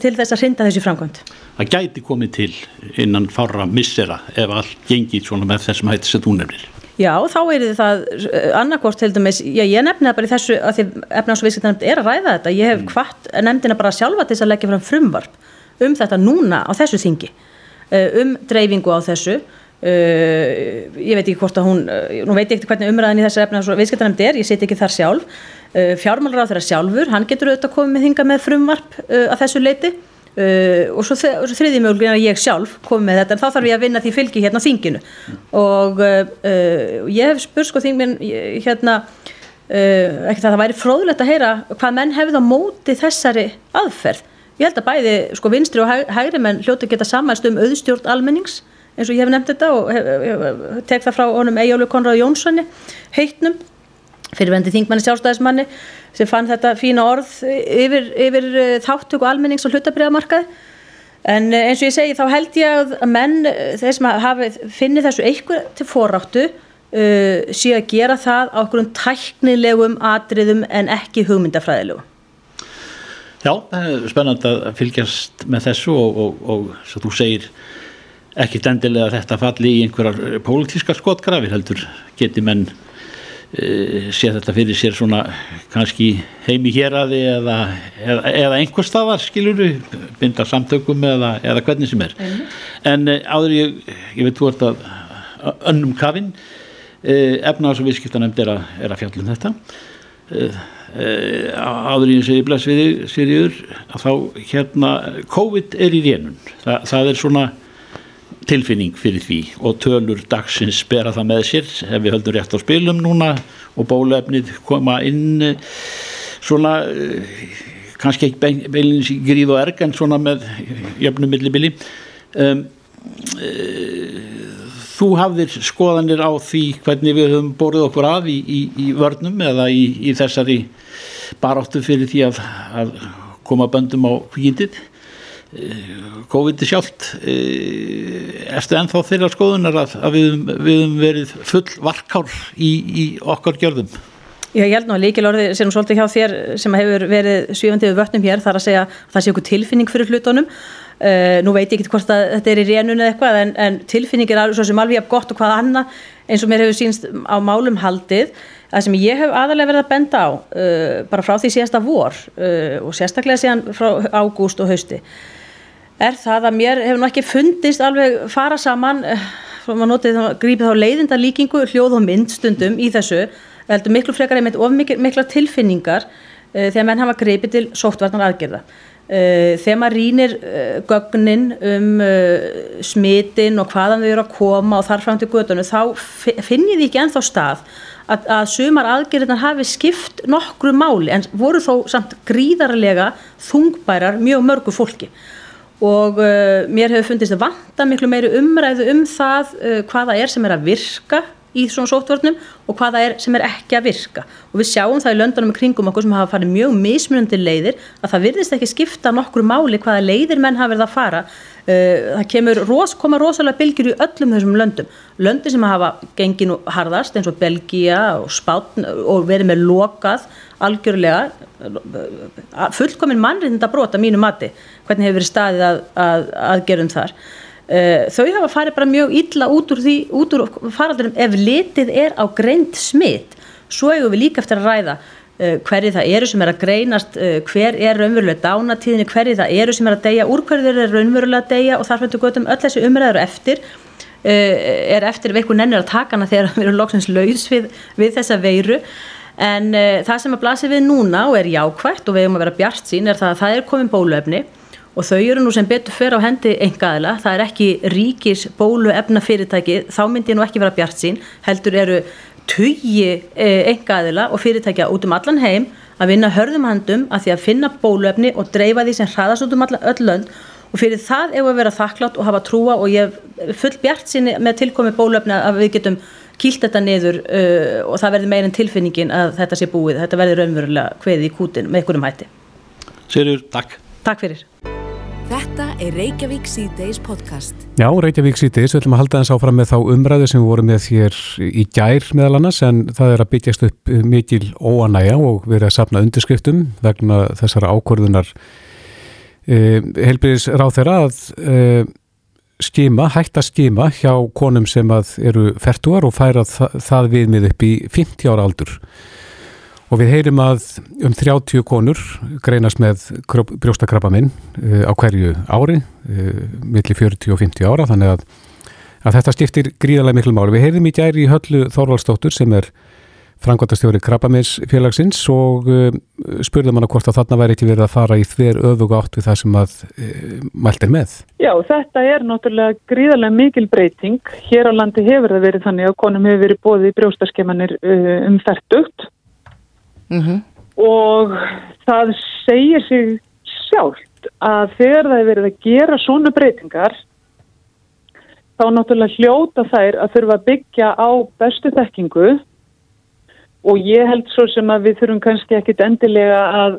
til þess að hrinda þessi framkvæmt. Það gæti komið til innan fára missera ef allt gengið svona með þessum hætti sem þú nefnir. Já, þá er það uh, annarkort til dæmis, já, ég nefni það bara í þessu að því efnars og viðskiptarnefnd er að ræða þetta, ég hef mm. hvart nefndina bara sjálfa til þess að leggja fram frumvarp um þetta núna á þessu þingi, uh, um dreifingu á þessu Uh, ég veit ekki hvort að hún uh, nú veit ég ekkert hvernig umræðin í þessu efna viðskiptarnefnd er, ég seti ekki þar sjálf fjármálur á þeirra sjálfur, hann getur auðvitað komið með hinga með frumvarp að þessu leiti og svo, þriði mögulegin að ég sjálf komið með þetta en þá þarf ég að vinna því fylgi hérna á þinginu. Og ég hef spurt sko þingminn hérna ekki það að það væri fróðlegt að heyra hvað menn hefði á móti þessari aðferð. Ég held að bæði sko vinstri og hægri menn hljóti geta samanst um auðstjórn almennings eins og ég hef nefnt þetta og tek það frá honum Ejjólu Konrad Jónssoni heitnum fyrirvendi þingmanni sjálfstæðismanni sem fann þetta fína orð yfir, yfir eh, þáttöku almennings og hlutabriðamarkaði en eh, eins og ég segi þá held ég að menn eh, þeir sem hafi finnið þessu eitthvað til forráttu uh, sé að gera það á okkur um tæknilegum atriðum en ekki hugmyndafræðilegum. Já, það er spennand að fylgjast með þessu og, og, og svo þú segir ekki endilega þetta falli í einhverjar pólitíska skotgrafir heldur geti menn sé þetta fyrir sér svona kannski heimi hér aði eða, eða, eða einhver staðar skiluru, binda samtökum eða, eða hvernig sem er. Mm. en e, áður ég, ég veit þú ert að önnum kafinn e, efnaðs og viðskiptanemnd er, er að fjallum þetta. Áður ég segi bless við þig Sirjur að þá hérna COVID er í rénun, Þa, það er svona tilfinning fyrir því og tölur dagsins bera það með sér ef við höldum rétt á spilum núna og bólefnið koma inn eh, svona eh, kannski ekki beilins í gríð og erg en svona með jöfnum millibili. Um, þú hafðir skoðanir á því hvernig við höfum borðið okkur af í, í, í vörnum eða í, í þessari baráttu fyrir því að, að koma böndum á kvíkindið COVID sjálft. Eftir ennþá þeirra skoðunar að, að við höfum verið full varkár í, í okkar gjörðum? Já, ég held nú að líkilorði sem svolítið hjá þér sem hefur verið svífandið við vötnum hér þar að segja að það sé okkur tilfinning fyrir hlutunum. Uh, nú veit ég ekki hvort að þetta er í rénun eða eitthvað en, en tilfinning er alveg svo sem alveg gott og hvað annað eins og mér hefur sínst á málum haldið. Það sem ég hef aðalega verið að benda á uh, bara frá því síðasta vor uh, og sérstaklega síðan frá ágúst og hausti er það að mér hefur ekki fundist alveg fara saman að grípa þá leiðinda líkingu hljóð og mynd stundum í þessu heldur miklu frekar einmitt of mikla tilfinningar uh, þegar menn hafa greipið til sóttvarnar aðgerða. Uh, þegar maður rínir uh, gögnin um smitin og hvaðan þau eru að koma og þar fram til gödunum þá finn ég því ekki ennþá stað að, að sumar aðgerðinar hafi skipt nokkru máli en voru þó samt gríðarlega þungbærar mjög mörgu fólki og uh, mér hefur fundist að vanta miklu meiri umræðu um það uh, hvaða er sem er að virka í svona sóttvörnum og hvaða er sem er ekki að virka. Og við sjáum það í löndunum í kringum okkur sem hafa farið mjög mismunandi leiðir að það virðist ekki skipta nokkru máli hvaða leiðir menn hafa verið að fara. Uh, það kemur, ros, koma rosalega bylgjur í öllum þessum löndum. Löndi sem hafa gengin og harðast eins og Belgia og Spátn og verið með lokað algjörlega fullkominn mannriðinda brota mínu mati. Hvernig hefur verið staðið að, að, aðgerðum þar? Uh, þau hafa farið bara mjög illa út úr því, út úr faraldurum ef litið er á greint smitt svo hefur við líka eftir að ræða uh, hverju það eru sem er að greinast uh, hver er raunverulega dánatíðinni hverju það eru sem er að deyja, úr hverju þeir eru raunverulega að deyja og þar fættu gotum öll þessi umræður eftir er eftir ef einhver nennir að taka hana þegar við erum loksins laus við, við þessa veiru. En það sem að blasi við núna og er jákvægt og við hefum að vera bjart sín er það að það er komin bólöfni og þau eru nú sem betur fyrir á hendi engaðila, það er ekki ríkis bólu efna fyrirtæki, þá myndi ég nú ekki vera bjart sín, heldur eru tugi engaðila og fyrirtækja út um allan heim að vinna hörðum handum að því að finna bóluefni og dreifa því sem hraðast út um allan öll lönd og fyrir það ef að vera þakklátt og hafa trúa og ég full bjart sín með tilkomi bóluefni að við getum kýlt þetta niður uh, og það verður meirinn tilfinningin að þetta sé búið, þetta verður raunverulega hveði í kútin með einhverjum hætti. Sérur, takk. Takk fyrir. Þetta er Reykjavík C-Days podcast. Já, Reykjavík C-Days, við ætlum að halda þess áfram með þá umræðu sem við vorum með þér í gær meðal annars en það er að byggjast upp mikil óanæja og erum að sapna undirskriftum vegna þessara ákvörðunar eh, helbriðis ráð þeirra að eh, skima, hægt að skima hjá konum sem eru færtuar og færa það, það viðmið upp í 50 ára aldur og við heyrim að um 30 konur greinast með brjóstakrabaminn uh, á hverju ári uh, millir 40 og 50 ára þannig að, að þetta stiftir gríðarlega miklu máli. Við heyrim í gæri í höllu Þorvaldstóttur sem er frangvandastjóri krabbaminsfélagsins og uh, spurðum hana hvort að þarna væri ekki verið að fara í þver öfuga átt við það sem að mælt er með. Já, þetta er náttúrulega gríðarlega mikil breyting. Hér á landi hefur það verið þannig að konum hefur verið bóðið í brjóstaskemannir um færtugt Mm -hmm. og það segir sig sjálft að þegar það er verið að gera svona breytingar þá náttúrulega hljóta þær að þurfa að byggja á bestu þekkingu og ég held svo sem að við þurfum kannski ekkit endilega að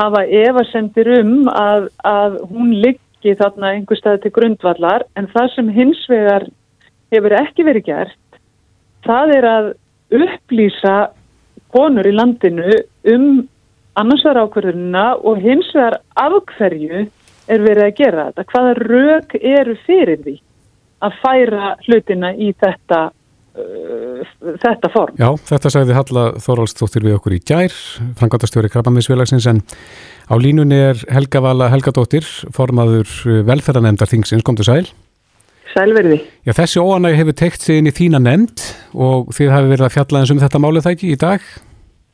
hafa evasendir um að, að hún liggi þarna einhver stað til grundvallar en það sem hins vegar hefur ekki verið gert það er að upplýsa konur í landinu um annars vegar ákverðunina og hins vegar af hverju er verið að gera þetta. Hvaða rauk eru fyrir því að færa hlutina í þetta, uh, þetta form? Já, þetta sagði Halla Þorvaldstóttir við okkur í gær, frangatastjóri Krabbamiðsfélagsins en á línunni er Helga Vala Helgadóttir, formaður velferðanemndar Þingsins, kom til sæl. Sælverði. Já, þessi óanæg hefur teikt sig inn í þína nefnd og þið hafi verið að fjalla eins um þetta málið það ekki í dag?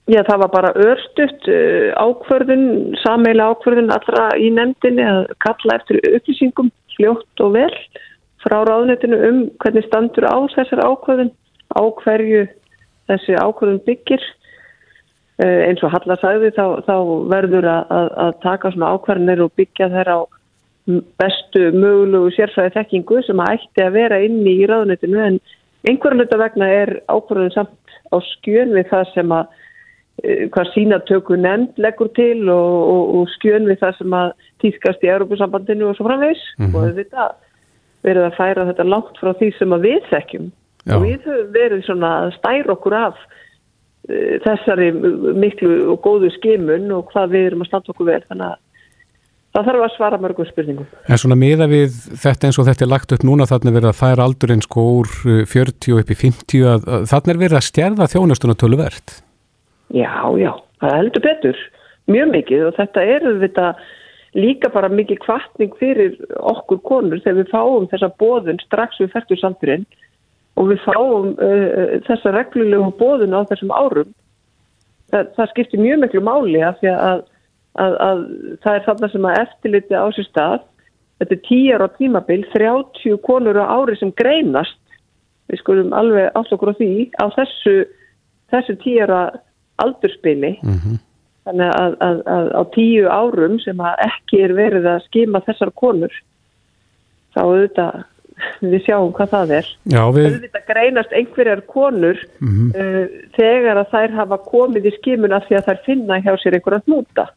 Já, það var bara örstutt uh, ákverðun, sameila ákverðun allra í nefndinni að kalla eftir upplýsingum fljótt og vel frá ráðnetinu um hvernig standur á þessar ákverðun, á hverju þessi ákverðun byggir. Uh, eins og Halla sagði þá, þá verður að, að, að taka svona ákverðinir og byggja þeirra á bestu mögulegu sérfræði þekkingu sem að ætti að vera inni í ráðunitinu en einhverjum hluta vegna er ákvörðun samt á skjön við það sem að e, hvað sínatöku nefnd leggur til og, og, og skjön við það sem að týskast í Európusambandinu og svo framvegs mm -hmm. og þetta verið að færa þetta langt frá því sem að við þekkjum Já. og við höfum verið svona að stæra okkur af uh, þessari miklu og góðu skimun og hvað við erum að standa okkur vel þannig að það þarf að svara mörgum spurningum. En svona miða við þetta eins og þetta er lagt upp núna þannig verið að færa aldurinn sko úr 40 uh, upp í 50 að, að þannig er verið að stjærða þjónustuna töluvert. Já, já, það heldur betur mjög mikið og þetta er þetta líka bara mikið kvartning fyrir okkur konur þegar við fáum þessa bóðun strax við færtur samturinn og við fáum uh, uh, þessa reglulegu bóðun á þessum árum. Það, það skiptir mjög miklu máli af því að að, að það er þarna sem að eftirliti á sér stað. Þetta er tíjar á tímabil 30 konur á ári sem greinast. Við skulum alveg átlokur á því á þessu, þessu tíjara aldurspili mm -hmm. þannig að, að, að á tíu árum sem að ekki er verið að skima þessar konur þá auðvitað við sjáum hvað það er. Já, við... auðvitað greinast einhverjar konur mm -hmm. uh, þegar að þær hafa komið í skimuna því að þær finna hjá sér einhverja hnúta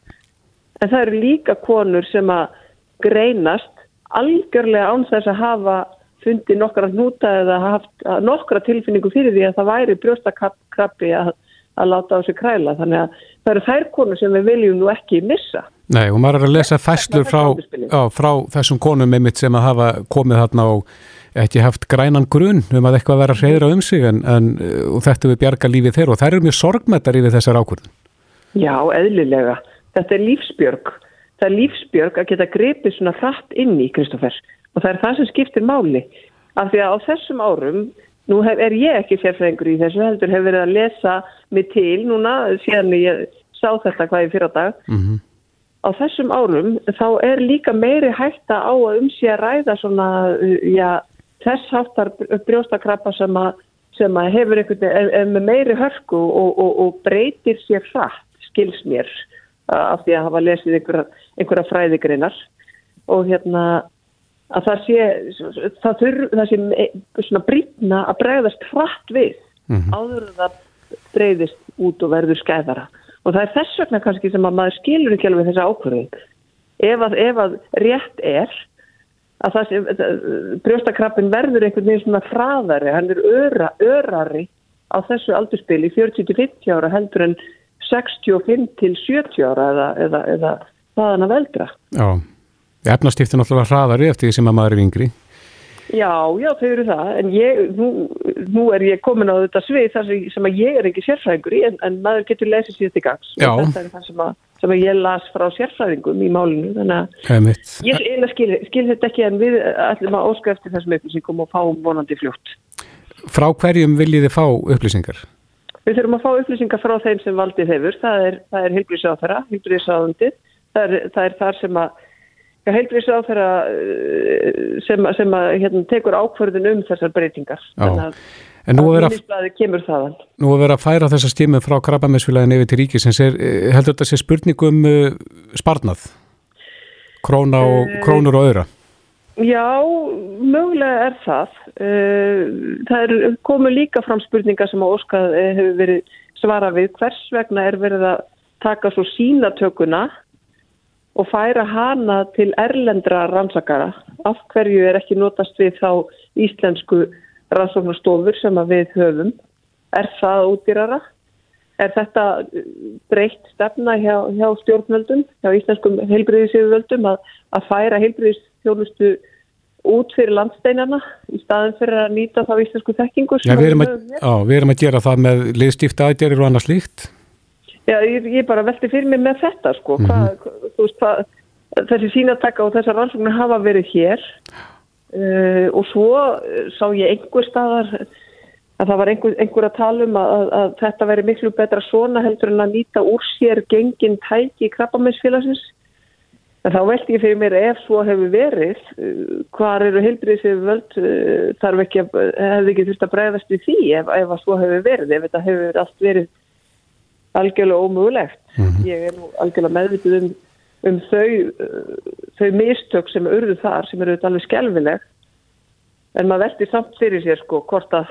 en það eru líka konur sem að greinast algjörlega án þess að hafa fundið nokkra hnúta eða haft nokkra tilfinningu fyrir því að það væri brjóstakrabbi að, að láta á sig kræla þannig að það eru þær konur sem við viljum nú ekki missa. Nei og maður er að lesa fæslur frá, á, frá þessum konum einmitt sem að hafa komið þarna og ekki haft grænan grunn um að eitthvað vera reyðra um sig en, en þetta við bjarga lífið þeirra og þær eru mjög sorgmættar yfir þessar ákvörðun. Já, eðlilega þetta er lífsbjörg. Það er lífsbjörg að geta grepið svona hratt inn í Kristófer. Og það er það sem skiptir máli. Af því að á þessum árum nú hef, er ég ekki sérfræðingur í þessu heldur hef verið að lesa mig til núna síðan ég sá þetta hvað í fyrra dag. Mm -hmm. á þessum árum þá er líka meiri hætta á að um sig að ræða svona já, þess háttar brjóstakrappa sem að, sem að hefur einhvern veginn með meiri hörku og, og, og breytir sér hratt skils mér af því að hafa lesið einhverja, einhverja fræðigreinar. Og hérna að það sé það, þurr, það sé svona brýtna að bregðast hratt við mm -hmm. áður en það breyðist út og verður skæðara. Og það er þess vegna kannski sem að maður skilur ekki alveg þessa ákvörðin ef að, ef að rétt er að það sé brjóstakrappin verður einhvern veginn svona hraðari hann er öra, örari á þessu aldurspili 40-50 ára heldur en 65 til 70 ára eða, eða, eða þaðan að veldra. Já, efnastiftin alltaf hraðari eftir því sem að maður er yngri. Já, já, þau eru það, en ég, nú, nú er ég komin á þetta svið þar sem að ég er ekki sérfræðingur í, en, en maður getur lesið síðan til gangs. Já. Og þetta er það sem að, sem að ég las frá sérfræðingum í málinu, þannig að ég skil, skil þetta ekki en við ætlum að óska eftir þessum upplýsingum og fáum vonandi fljótt. Frá hverjum viljið þið fá upplýsingar? Við þurfum að fá upplýsingar frá þeim sem valdið hefur, það er, er heilbríðsáþara, heilbríðsáðundið, það, það er þar sem að ja, heilbríðsáþara eh, sem, sem að hérna, tekur ákvörðun um þessar breytingar. Já. Þannig að, að minnisblæði kemur þaðan. Nú að vera að færa þessa stími frá krabbamessfélagin yfir til ríkisins, er, eh, heldur þetta sé spurningum uh, sparnað? Króna og, krónur og öðra? Já, mögulega er það. Eh, það er komið líka fram spurningar sem á Óskar eh, hefur verið svara við. Hvers vegna er verið að taka svo sínatökuna og færa hana til erlendra rannsakara? Af hverju er ekki notast við þá íslensku rannsóknarstofur sem við höfum? Er það útýrara? Er þetta breytt stefna hjá, hjá stjórnvöldum, hjá íslenskum heilbriðisjöfuvöldum að, að færa heilbriðisþjónustu út fyrir landsteinarna í staðin fyrir að nýta þá íslensku þekkingu Já, við erum, að, á, við erum að gera það með liðstifta aðgerir og annað slíkt. Já, ég, ég bara velti fyrir mig með þetta sko, mm -hmm. hvað, veist hvað þessi sínatakka og þessar rannsóknir hafa verið hér. Uh, og svo sá ég einhver staðar að það var einhver, einhver að tala um að, að, þetta veri miklu betra svona heldur en að nýta úr sér gengin tæki í krabbameinsfélagsins En þá veldi ég fyrir mér ef svo hefur verið, uh, hvar eru heilbriðs hefur völd, uh, þarf ekki að, hefði ekki þurft að bregðast við því ef, ef að svo hefur verið, ef þetta hefur allt verið algjörlega ómögulegt. Mm -hmm. Ég er nú algjörlega meðvitið um, um þau, uh, þau mistök sem urðu þar sem eru alveg skelvileg en maður veldi samt fyrir sér sko hvort að,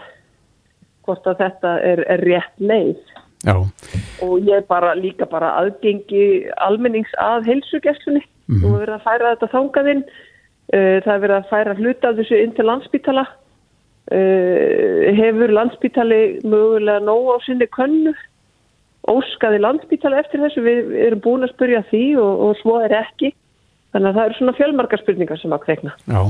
hvort að þetta er, er rétt leið Já. og ég bara líka bara aðgengi almennings að heilsugesslunni mm -hmm. og verið að færa þetta þangaðinn uh, það er verið að færa hluta af þessu inn til landsbítala uh, hefur landsbítali mögulega nóg á sinni könnu? Óskaði landsbítala eftir þessu? Við erum búin að spurja því og, og svo er ekki. Þannig að það eru svona fjölmarkar spurningar sem að kveikna Já.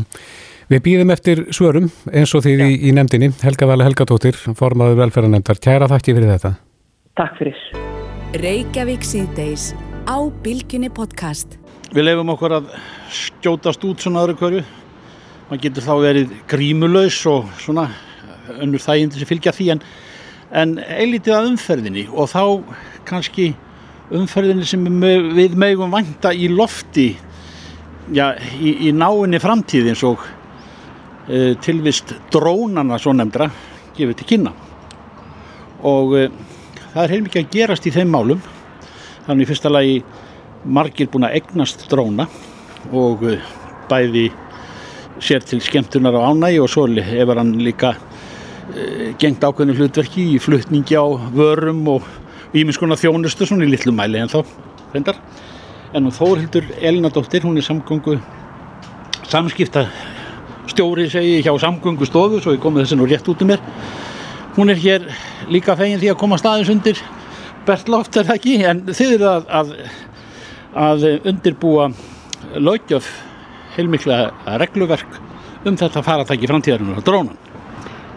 Við býðum eftir svörum eins og því í, í nefndinni. Helga Vala Helgadóttir, formaður velferðarnemndar. Kæra þakki fyrir þetta. Takk fyrir. Við lefum okkur að skjótast út svona öðru hverju. Man getur þá verið grímulös og svona önnur þægindi sem fylgja því en, en eilítið að umferðinni og þá kannski umferðinni sem við megum vanta í lofti já, í, í náinni framtíð eins og e, tilvist drónana svo nefndra gefið til kynna og e, það er heilmikið að gerast í þeim málum þannig fyrsta lagi margir búin að egnast dróna og uh, bæði sér til skemmtunar á ánægi og svo hefur hann líka uh, gengt ákveðinu hlutverki í flutningi á vörum og ímiðskona þjónustu svona í litlu mæli en þá reyndar. En nú Þórhildur Elinadóttir hún er samgöngu samskipta stjóri segi hjá samgöngu stofu svo ég komið þessi nú rétt út um mér. Hún er hér líka fegin því að koma staðins undir Bertloft er það ekki? En þið eru að, að, að undirbúa lögjöf heilmikla regluverk um þetta faratæki framtíðarinn og drónan.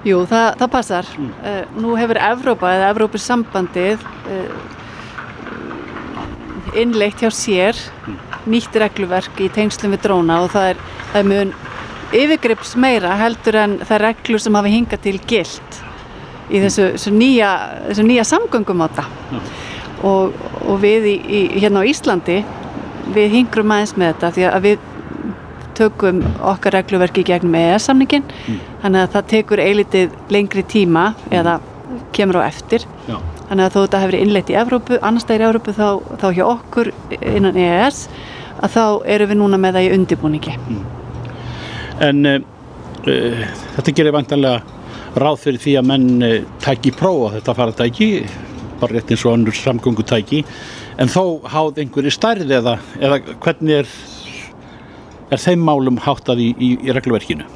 Jú, það, það passar. Mm. Uh, nú hefur Evrópa eða Evrópus sambandið uh, innleitt hjá sér mm. nýtt regluverk í tengslum við dróna og það er, það er mjög yfirgrips meira heldur en það reglur sem hafi hingað til gilt í þessu, þessu nýja, nýja samgöngum á þetta og, og við í, í, hérna á Íslandi við hingrum aðeins með þetta því að við tökum okkar regluverki gegnum EES-samningin mm. þannig að það tekur eilitið lengri tíma mm. eða kemur á eftir Já. þannig að þó þetta hefur innleitt í Evrópu, annars er í Evrópu þá, þá hjá okkur innan EES að þá eru við núna með það í undibúningi mm. En uh, uh, þetta gerir vantanlega ráð fyrir því að menn eh, tæki prófa þetta faratæki bara rétt eins og annur samgöngutæki en þó háð einhverju stærð eða, eða hvernig er, er þeim málum háttað í, í, í regluverkinu?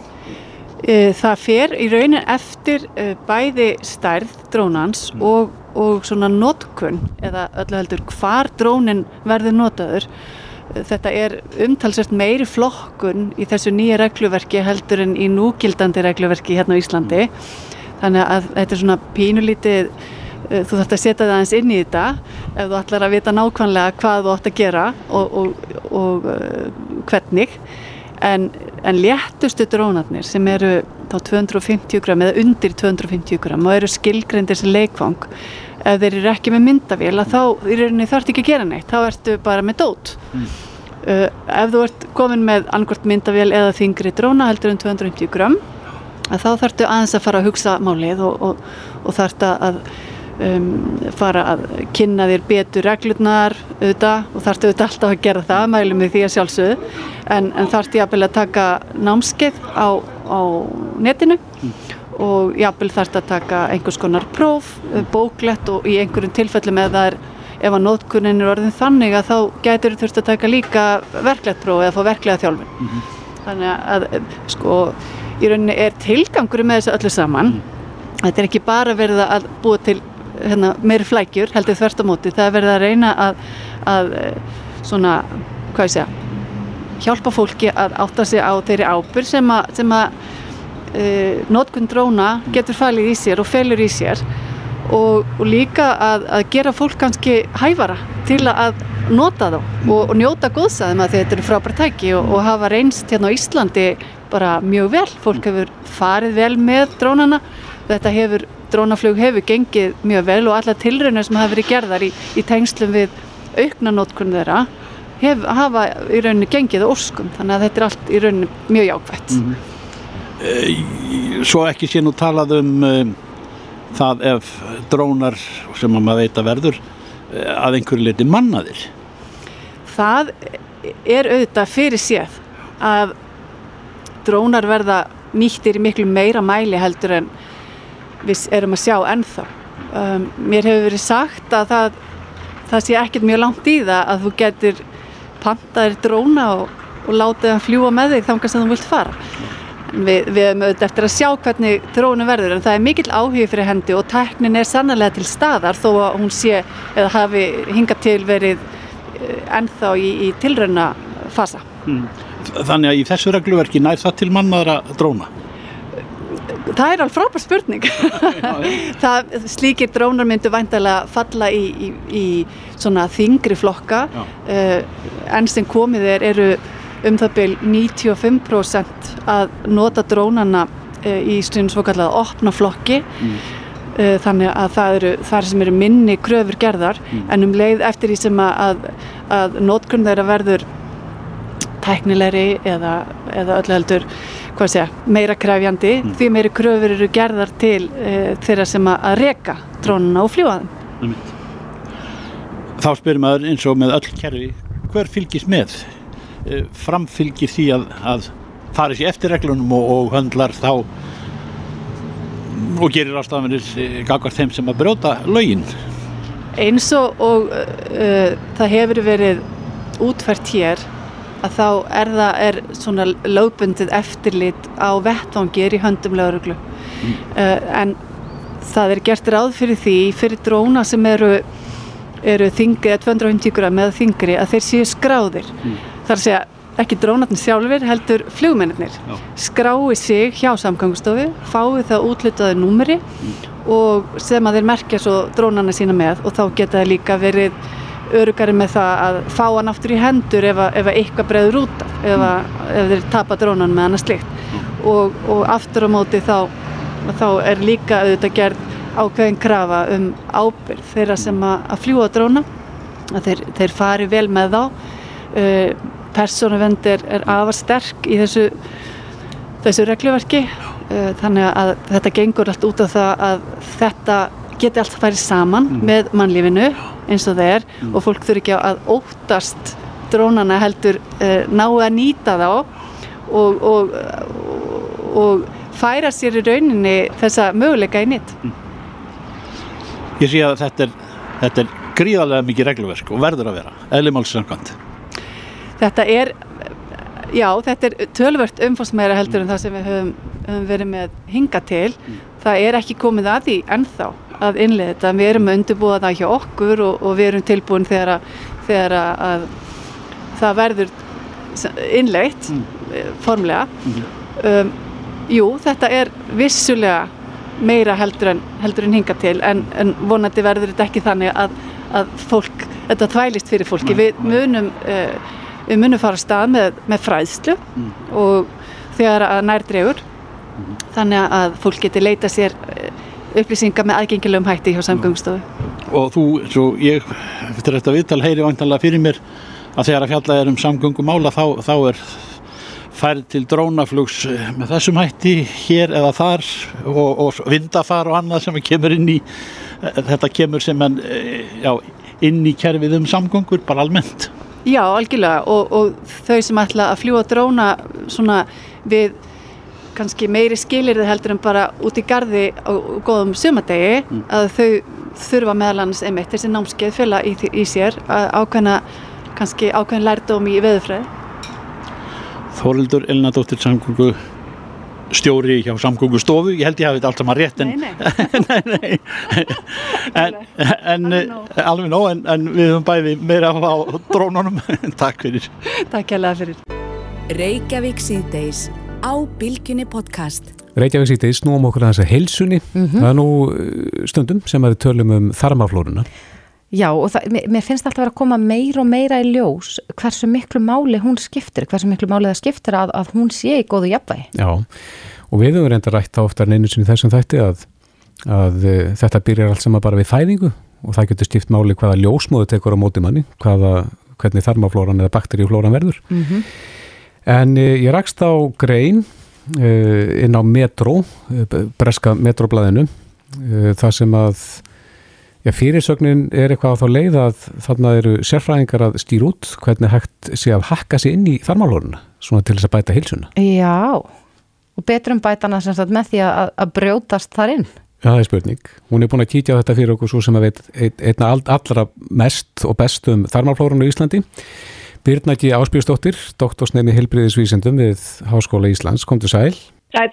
Eh, það fer í raunin eftir eh, bæði stærð drónans mm. og, og svona notkun eða öllu heldur hvar drónin verður notaður þetta er umtalsvært meiri flokkun í þessu nýja regluverki heldur en í núgildandi regluverki hérna á Íslandi þannig að þetta er svona pínulítið þú þarfst að setja það eins inn í þetta ef þú ætlar að vita nákvæmlega hvað þú ætti að gera og, og, og uh, hvernig en, en léttustu drónarnir sem eru þá 250 gram eða undir 250 gram og eru skilgrendir sem leikvang ef þeir eru ekki með myndavél þá þarf þetta ekki að gera neitt, þá ertu bara með dót mm. uh, ef þú ert komin með angvart myndavél eða þingri dróna heldur en 250 gram þá þarftu aðeins að fara að hugsa málið og, og, og þarftu að um, fara að kynna þér betur reglurnar auðvitað og þarftu auðvitað alltaf að gera það mælum við því að sjálfsögðu en, en þarftu að taka námskeið á, á netinu mm og jápil þarfst að taka einhvers konar próf, eh, bóklett og í einhverjum tilfellum eða er, ef að nótkunnin er orðin þannig að þá getur þurft að taka líka verklegt próf eða fá verklega þjálfin. Mm -hmm. Þannig að sko í rauninni er tilgangur með þessu öllu saman. Mm. Þetta er ekki bara verið að búa til hérna, meiri flækjur heldur þverst á móti. Það er verið að reyna að, að eh, svona, hvað ég segja, hjálpa fólki að átta sig á þeirri ábyrg sem að, sem að eh, notkun dróna getur falið í sér og felur í sér og, og líka að, að gera fólk kannski hæfara til að nota þá og, og njóta góðsæðum að þetta eru frábært tæki og, og hafa reynst hérna á Íslandi bara mjög vel, fólk hefur farið vel með drónana, þetta hefur drónaflug hefur gengið mjög vel og alla tilraunar sem hafa verið gerðar í, í tengslum við aukna notkunn þeirra hef, hafa í rauninu gengið óskum, þannig að þetta er allt í rauninu mjög jákvægt mm -hmm. Eh, svo ekki sé nú talað um um það ef drónar sem maður veit að verður eh, að einhverju leiti mannaðir. Það er auðvitað fyrir séð að drónar verða nýttir í miklu meira mæli heldur en við erum að sjá ennþá. Um, mér hefur verið sagt að það, það sé ekkert mjög langt í það að þú getur pantaðir dróna og, og látið hann fljúa með þig þangar sem þú vilt fara. Við, við hefum auðvitað eftir að sjá hvernig drónu verður en það er mikill áhug fyrir hendi og tæknin er sannlega til staðar þó að hún sé eða hafi hingað til verið eh, ennþá í, í tilrauna fasa. Mm. Þannig að í þessu regluverki nær það til mannaðra dróna? Það er alveg frábær spurning. það, slíkir drónar myndu væntalega falla í, í, í þingri flokka uh, enn sem komið er eru um það byrj 95% að nota drónana uh, í stundin svo kallega opna flokki mm. uh, þannig að það eru þar sem eru minni kröfur gerðar mm. en um leið eftir því sem að, að notkunn þeirra verður tæknilegri eða, eða öllu heldur segja, meira krefjandi mm. því meiri kröfur eru gerðar til uh, þeirra sem að reka drónuna og þeim. Þá spyrir maður eins og með öll kerfi, hver fylgis með? Uh, framfylgir því að, að fari sér eftir reglunum og, og höndlar þá og gerir ástafanir eh, gagvar þeim sem að bróta lögin? Eins og, og uh, það hefur verið útfært hér að þá er það er svona lögbundið eftirlit á vettvangir í höndum lauruglu mm. uh, en það er gert ráð fyrir því fyrir dróna sem eru, eru þingri, 250 gram eða þingri að þeir séu skráðir mm. þar sé að ekki drónarnir sjálfur heldur flugmennir skrái sig hjá samgangustofi fái það útlutaði númeri mm. og sem að þeir merkja svo drónarna sína með og þá geta það líka verið örugari með það að fá hann aftur í hendur ef, ef að eitthvað breyður út af ef, ef þeir tapa drónan með hann að slikt og, og aftur á móti þá, þá er líka auðvitað gerð ákveðin krafa um ábyrð þeirra sem að, að fljúa dróna að þeir, þeir fari vel með þá. Uh, persónuvend er, er afar sterk í þessu þessu regluverki. Uh, þannig að þetta gengur allt út af það að þetta geti allt farið saman mm. með mannlífinu eins og er mm. og fólk þurfi ekki að óttast drónana heldur uh, ná að nýta þá og, og, og færa sér í rauninni þessa möguleika í nýtt mm. Ég sé að þetta er, þetta er gríðarlega mikið regluverk og verður að vera, eðlumálsangand Þetta er já, þetta er tölvört umfórsmeira heldur en það sem við höfum, höfum verið með hinga til mm. það er ekki komið að því ennþá að innlega þetta. Við erum að undirbúa það hjá okkur og, og við erum tilbúin þegar að, þegar að það verður innlegt mm. Eh, formlega. Mm. Um, jú, þetta er vissulega meira heldur en, heldur en hinga til en, en vonandi verður þetta ekki þannig að, að fólk, þetta þvælist fyrir fólki. Við munum, uh, við munum fara stað með, með fræðslu mm. og þegar að nær dregur mm. þannig að fólk geti leita sér upplýsingar með aðgengilegum hætti hjá samgöngstofu. Og þú, svo ég, eftir þetta viðtal heyri vantanlega fyrir mér að þegar að fjalla er um samgöngumála þá, þá er færð til drónaflugs með þessum hætti hér eða þar og, og vindafar og annað sem kemur inn í, þetta kemur sem en, já, inn í kerfið um samgöngur bara almennt. Já, algjörlega og, og þau sem ætla að fljúa dróna svona við kannski meiri skilir þið heldur en bara út í gardi á góðum sumadegi mm. að þau þurfa meðalans einmitt þessi námskeið fjöla í, í sér að ákveðna kannski ákveðin lærdóm í veðufræð Þórildur Elnadóttir samgöngu stjóri hjá samgöngustofu. Ég held ég hafi þetta allt saman rétt en Nei, nei, nei. en, en alveg nóg en, en við höfum bæði meira á drónunum. Takk fyrir. Takk kærlega fyrir. Reykjavík síðdeis á Bilginni podcast. Reykjavík sýtti snúum okkur að þessa heilsunni mm -hmm. það er nú uh, stundum sem að við tölum um þarmaflórunna. Já og það, mér finnst alltaf að vera að koma meira og meira í ljós hversu miklu máli hún skiptir, hversu miklu máli það skiptir að, að hún sé í góðu jafnvægi. Já og við höfum reynda rætt á oftar neinu sinni þessum þætti að, að uh, þetta byrjar allt sama bara við fæðingu og það getur stift máli hvaða ljósmóðu tekur á móti manni, hvaða, hvernig þarmaflóran eða bakteríuflóran verður. Mm -hmm. En eh, ég rakst á grein eh, inn á Metro, eh, breska Metroblæðinu, það sem að Já, fyrirsögnin er eitthvað á þá leið að þarna eru sérfræðingar að stýra út hvernig hægt sé að hakka sér inn í þarmálóruna, svona til þess að bæta hilsuna. Já, og betrum bætana sem sagt með því að, að brjótast þar inn. Já, það er spurning. Hún er búin að kýtja á þetta fyrir okkur svo sem að veit einna allra mest og best um þarmálflórunu í Íslandi. Byrnaki Áspjósdóttir, doktorsnefni Hilbriðisvísendum við Háskóla Íslands, kom til sæl. Sæl.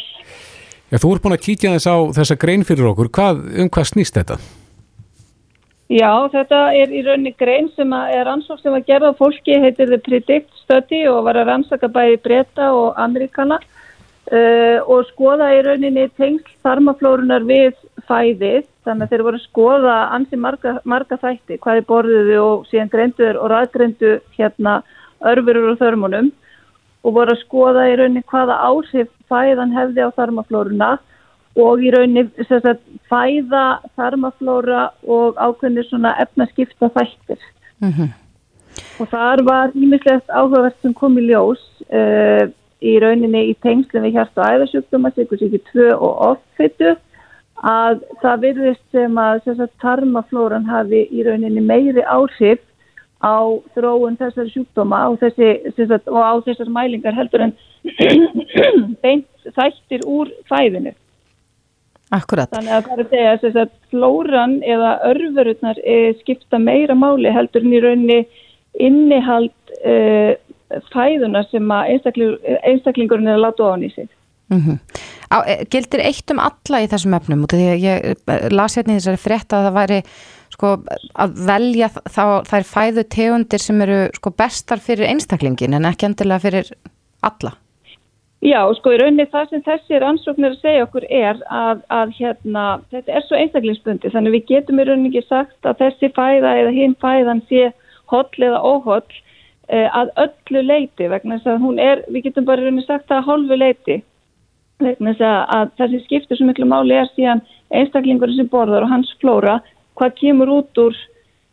Já, þú er búin að kýtja þess á þessa grein fyrir okkur. Hvað, um hvað snýst þetta? Já, þetta er í rauninni grein sem er ansók sem að gera fólki, heitir The Predict Study og var að rannsaka bæði breyta og amerikana uh, og skoða í rauninni tengsl þarmaflórunar við fæðið, þannig að þeir voru að skoða ansi marga, marga þætti, hvaði borðuðu og síðan greinduður og ræðgreindu hérna örfurur og þörmunum og voru að skoða í rauninni hvaða áhrif fæðan hefði á þarmaflóruna og í rauninni sagt, fæða, þarmaflóra og ákveðinir svona efnaskipta þættir. Mm -hmm. Og þar var ímislegt áhugavert sem kom í ljós uh, í rauninni í tengslum við hjart og æðarsjúkdóma, sikursíki 2 og offittu, að það virðist sem að sagt, tarmaflóran hafi í rauninni meiri áhrif á þróun þessari sjúkdóma og, þessi, sagt, og á þessar mælingar heldur en beint þættir úr fæðinu. Akkurat. Þannig að það er að segja að flóran eða örfurutnar e, skipta meira máli heldur en í rauninni innihald e, fæðuna sem einstakling, einstaklingurinn er að láta ofan í sig. Mm -hmm. Á, e, gildir eitt um alla í þessum efnum? Því að ég e, las hérna í þessari frétta að það væri sko, að velja þá, þær fæðu tegundir sem eru sko, bestar fyrir einstaklingin en ekki endilega fyrir alla. Já, sko í rauninni það sem þessi rannsóknir að segja okkur er að, að hérna, þetta er svo einstaklingsbundi þannig við getum í rauninni ekki sagt að þessi fæða eða hinn fæðan sé holl eða óholl að öllu leiti vegna þess að hún er, við getum bara rauninni sagt að hálfu leiti vegna þess að, þessi skiptur svo miklu máli er síðan einstaklingur sem borðar og hans flóra, hvað kemur út úr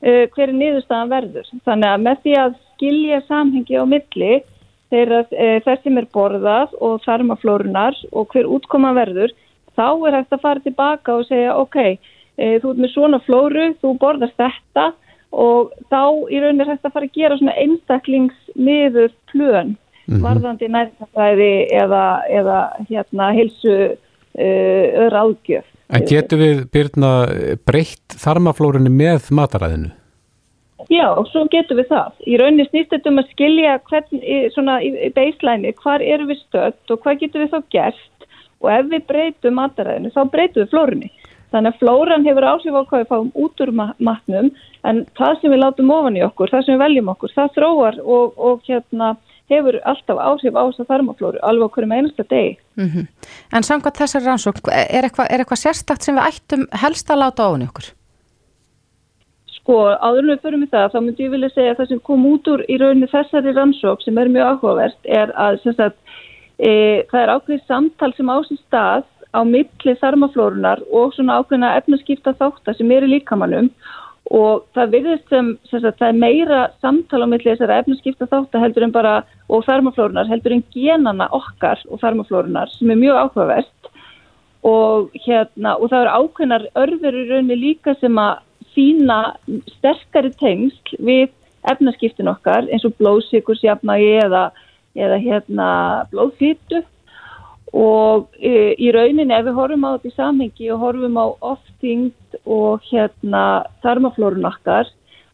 eh, hverju niðurstaðan verður. Þannig að með því að skilja samhengi á milli þeirra e, þess sem er borðað og þarmaflórunar og hver útkoma verður, þá er hægt að fara tilbaka og segja ok, e, þú ert með svona flóru, þú borðast þetta og þá í rauninni er hægt að fara að gera svona einstaklingsmiður plön, mm -hmm. varðandi nærtafæði eða, eða hérna hilsu e, öðra ágjöf. En getur við byrna breytt þarmaflórunni með mataræðinu? Já, og svo getum við það. Í rauninni snýst þetta um að skilja hvern, svona í baseline, hvar eru við stödd og hvað getum við þá gert og ef við breytum mataræðinu þá breytum við flórunni. Þannig að flóran hefur áhrif á hvað við fáum út úr matnum en það sem við látum ofan í okkur, það sem við veljum okkur, það þróar og, og hérna, hefur alltaf áhrif á þess að þarmaflóru alveg okkur með einasta degi. Mm -hmm. En samkvæmt þessar rannsók, er eitthvað eitthva sérstakt sem við ættum helst að láta ofan í okkur? Sko, áðurlega fyrir mig það, þá myndi ég vilja segja að það sem kom út úr í rauninni þessari rannsók sem er mjög áhugavert er að sagt, e, það er ákveðið samtal sem ásins stað á milli þarmaflórunar og svona ákveðina efnaskipta þáttar sem er í líkamannum og það virðist sem, sem sagt, það er meira samtal á milli þessara efnaskipta þáttar heldur en bara og þarmaflórunar heldur en genana okkar og þarmaflórunar sem er mjög áhugavert. Og hérna og það eru ákveðinar örfur í rauninni líka sem að sína sterkari tengsl við efnaskiptin okkar eins og blóðsíkursjafnagi eða, eða hérna, blóðfýttu og e, í rauninni ef við horfum á þetta í samhengi og horfum á oftingt og hérna þarmaflórun okkar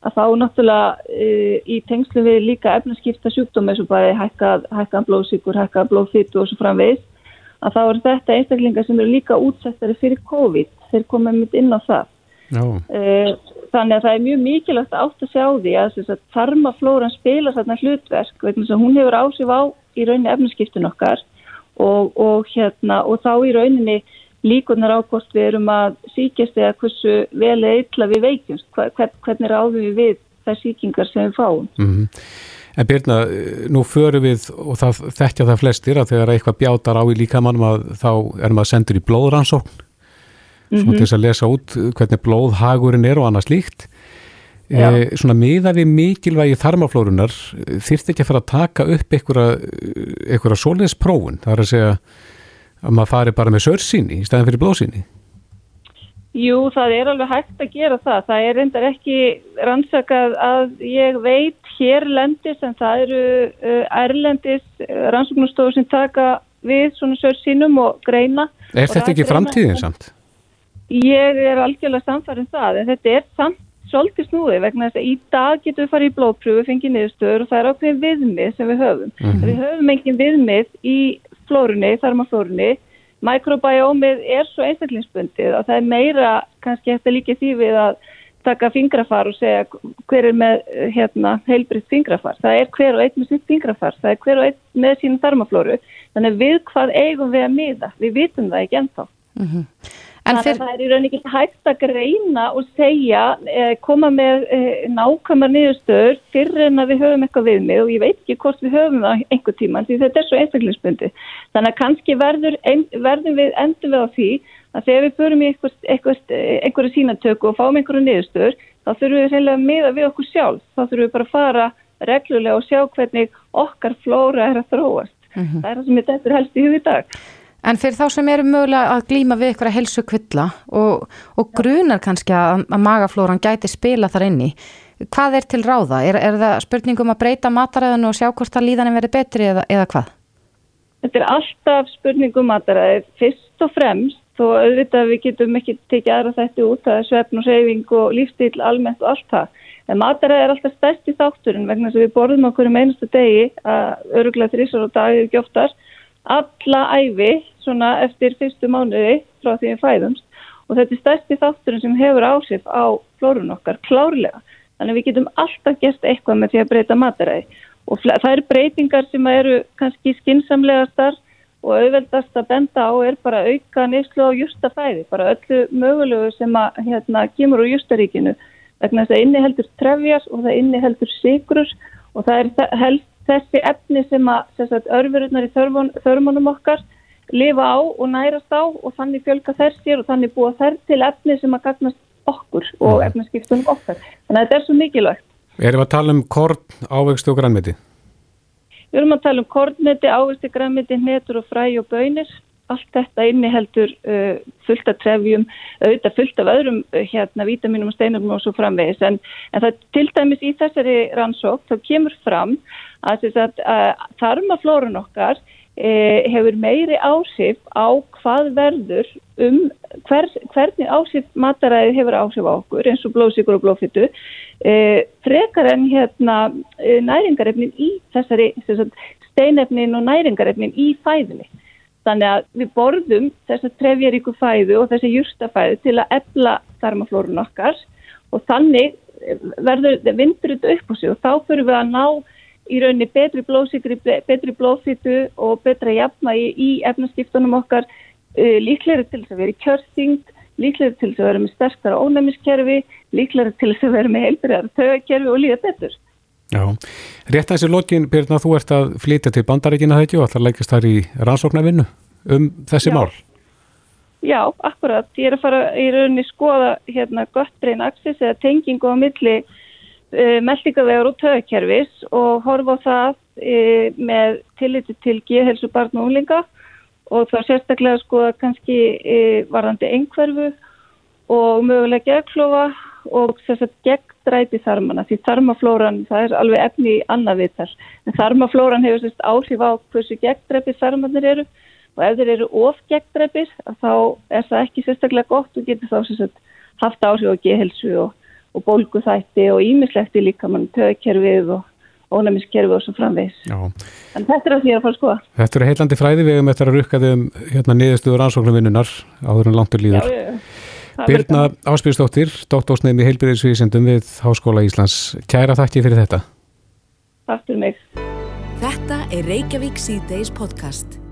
að þá náttúrulega e, í tengslu við líka efnaskipta sjúkdómi eins og bara hækkað hækka blóðsíkur, hækkað blóðfýttu og svo framvegð að þá er þetta einstaklingar sem eru líka útsettari fyrir COVID. Þeir komið mitt inn á það. Uh, þannig að það er mjög mikilvægt átt að sjá því að, að þarmaflóran spila þarna hlutverk vegna sem hún hefur ásif á í rauninni efnaskiptun okkar og, og, hérna, og þá í rauninni líkunar ákost við erum að síkjast eða hversu vel eða illa við veikjumst, hvern, hvernig ráðum við við þær síkingar sem við fáum. Mm -hmm. En Birna, nú förum við og það þekkja það flestir að þegar eitthvað bjátar á í líkamannum að þá erum að sendur í blóðrannsókn svona mm -hmm. til þess að lesa út hvernig blóðhagurinn er og annað slíkt e, svona miða við mikilvægi þarmaflórunar þyrst ekki að fara að taka upp einhverja, einhverja soliðsprófun það er að segja að maður fari bara með sörsýni í stæðin fyrir blóðsýni Jú, það er alveg hægt að gera það. Það er reyndar ekki rannsakað að ég veit hérlendis en það eru erlendis rannsóknustofur sem taka við svona sör sínum og greina. Er þetta ekki framtíðin samt? Ég er algjörlega samfærið um það en þetta er samt svolítið snúið vegna þess að í dag getum við farið í blóðpröfu, fengið niðurstöður og það er ákveðin viðmið sem við höfum. Mm -hmm. Við höfum engin viðmið í flórunni, þarmaflórunni Mikrobiómið er svo einstaklingsbundið og það er meira kannski eftir líka því við að taka fingrafar og segja hver er með hérna, heilbriðt fingrafar. Það er hver og einn með sitt fingrafar, það er hver og einn með sínum þarmaflóru. Þannig við hvað eigum við að miða? Við vitum það ekki ennþá. Mm -hmm. Þannig að það er í rauninni ekki hægt að greina og segja, eh, koma með eh, nákvæmar niðurstöður fyrir en að við höfum eitthvað við mig og ég veit ekki hvort við höfum það einhver tíma því þetta er svo einstaklingsbundi. Þannig að kannski verður, ein, verðum við endur við á því að þegar við förum í einhverju sínatöku og fáum einhverju niðurstöður þá þurfum við reynilega að miða við okkur sjálf. Þá þurfum við bara að fara reglulega og sjá hvernig okkar flóra er að þróast. Mm -hmm. Það er það sem ég dættur helst í hug í dag. En fyrir þá sem eru mögulega að glýma við ykkur að helsu kvilla og, og grunar kannski að, að magaflóran gæti spila þar inni, hvað er til ráða? Er, er það spurningum að breyta mataræðinu og sjá hvort að líðanin verið betri eða, eða hvað? Þetta er alltaf spurningum mataræði. Fyrst og fremst, þó auðvitað við getum ekki tekið aðra þetta út, það er svefn og reyfing og lífstíl almennt og allt það. En mataræði er alltaf stærst í þátturinn vegna sem við borðum okkur um einustu degi að öruglega þrísar og dagir gjóftar alla æfi svona eftir fyrstu mánuði frá því við fæðumst. Og þetta er stærsti þátturinn sem hefur áhrif á flórun okkar klárlega. Þannig að við getum alltaf gert eitthvað með því að breyta mataræði. Og það eru breytingar sem eru kannski skinsamlegastar og auðveldast að benda á er bara auka neyslu á justafæði, bara öllu mögulegu sem að hérna kemur úr justaríkinu vegna þess að inni heldur trefjas og það inni heldur sigrur og það er þessi efni sem að örfururnar í þörmunum okkar lifa á og nærast á og þannig fjölga þær sér og þannig búa þær til efni sem að gagnast okkur og efnaskiptunum okkar. Þannig að þetta er svo mikilvægt. Erum við að tala um korn, ávegstu og grænmeti? Við erum að tala um kornmeti, ávegstu, grænmeti, hnetur og fræ og bönir. Allt þetta inniheldur uh, fullt af trefjum, auðvitað fullt af öðrum uh, hérna, vítaminum og steinum og svo framvegis. En, en það til dæmis í þessari rannsók þá kemur fram að, að, að þarmaflórun okkar hefur meiri áhrif á hvað verður um hver, hvernig áhrif mataræði hefur áhrif á okkur eins og blóðsíkur og blóðfittu e, frekar en hérna e, næringarefnin í þessari steinefnin og næringarefnin í fæðinni. Þannig að við borðum þessa trefjaríku fæðu og þessi júrstafæðu til að ebla þarmaflórun okkar og þannig verður vindur þetta upp á sig og þá fyrir við að ná í rauninni betri blóðsíkri, betri blóðfýtu og betra jafnvægi í efnaskiptunum okkar uh, líklega til þess að vera í kjörþing, líklega til þess að vera með sterkara ónæmiskerfi, líklega til þess að vera með heilbriðar tögakerfi og líða betur. Já, rétt að þessi lokin, Birna, þú ert að flytja til bandaríkina þetta og ætlar að lækast þar í rannsóknarvinnu um þessi Já. mál. Já, akkurat. Ég er að fara í rauninni skoða hérna gott breyn axis eða tengingu á milli meldingavegar og töðkerfis og horfa á það uh, með tilliti til geðhelsu barn og unglinga og þá sérstaklega sko kannski uh, varðandi einhverfu og mögulega geðklofa og að gegndræti þarmana því þarmaflóran, það er alveg efni í annað viðtal, en þarmaflóran hefur sérst áhrif á hversu gegndræpi þarmanir eru og ef þeir eru of gegndræpir þá er það ekki sérstaklega gott og getur þá sérst haft áhrif á geðhelsu og og bólguþætti og ímislegt í líka mann töðkerfið og ónæmiskerfið og svo framvegs. Já. En þetta er að því að fara að skoða. Þetta eru heillandi fræði við um þetta að rukka þau um hérna, niðurstuður ansóknarvinnunar áður en langtur líður. Já, já, já. Birna Áspíðsdóttir, dóttósnefn í heilbyrðisvísendum við Háskóla Íslands. Kæra þakki fyrir þetta. Takk fyrir mig. Þetta er Reykjavík C-Days podcast.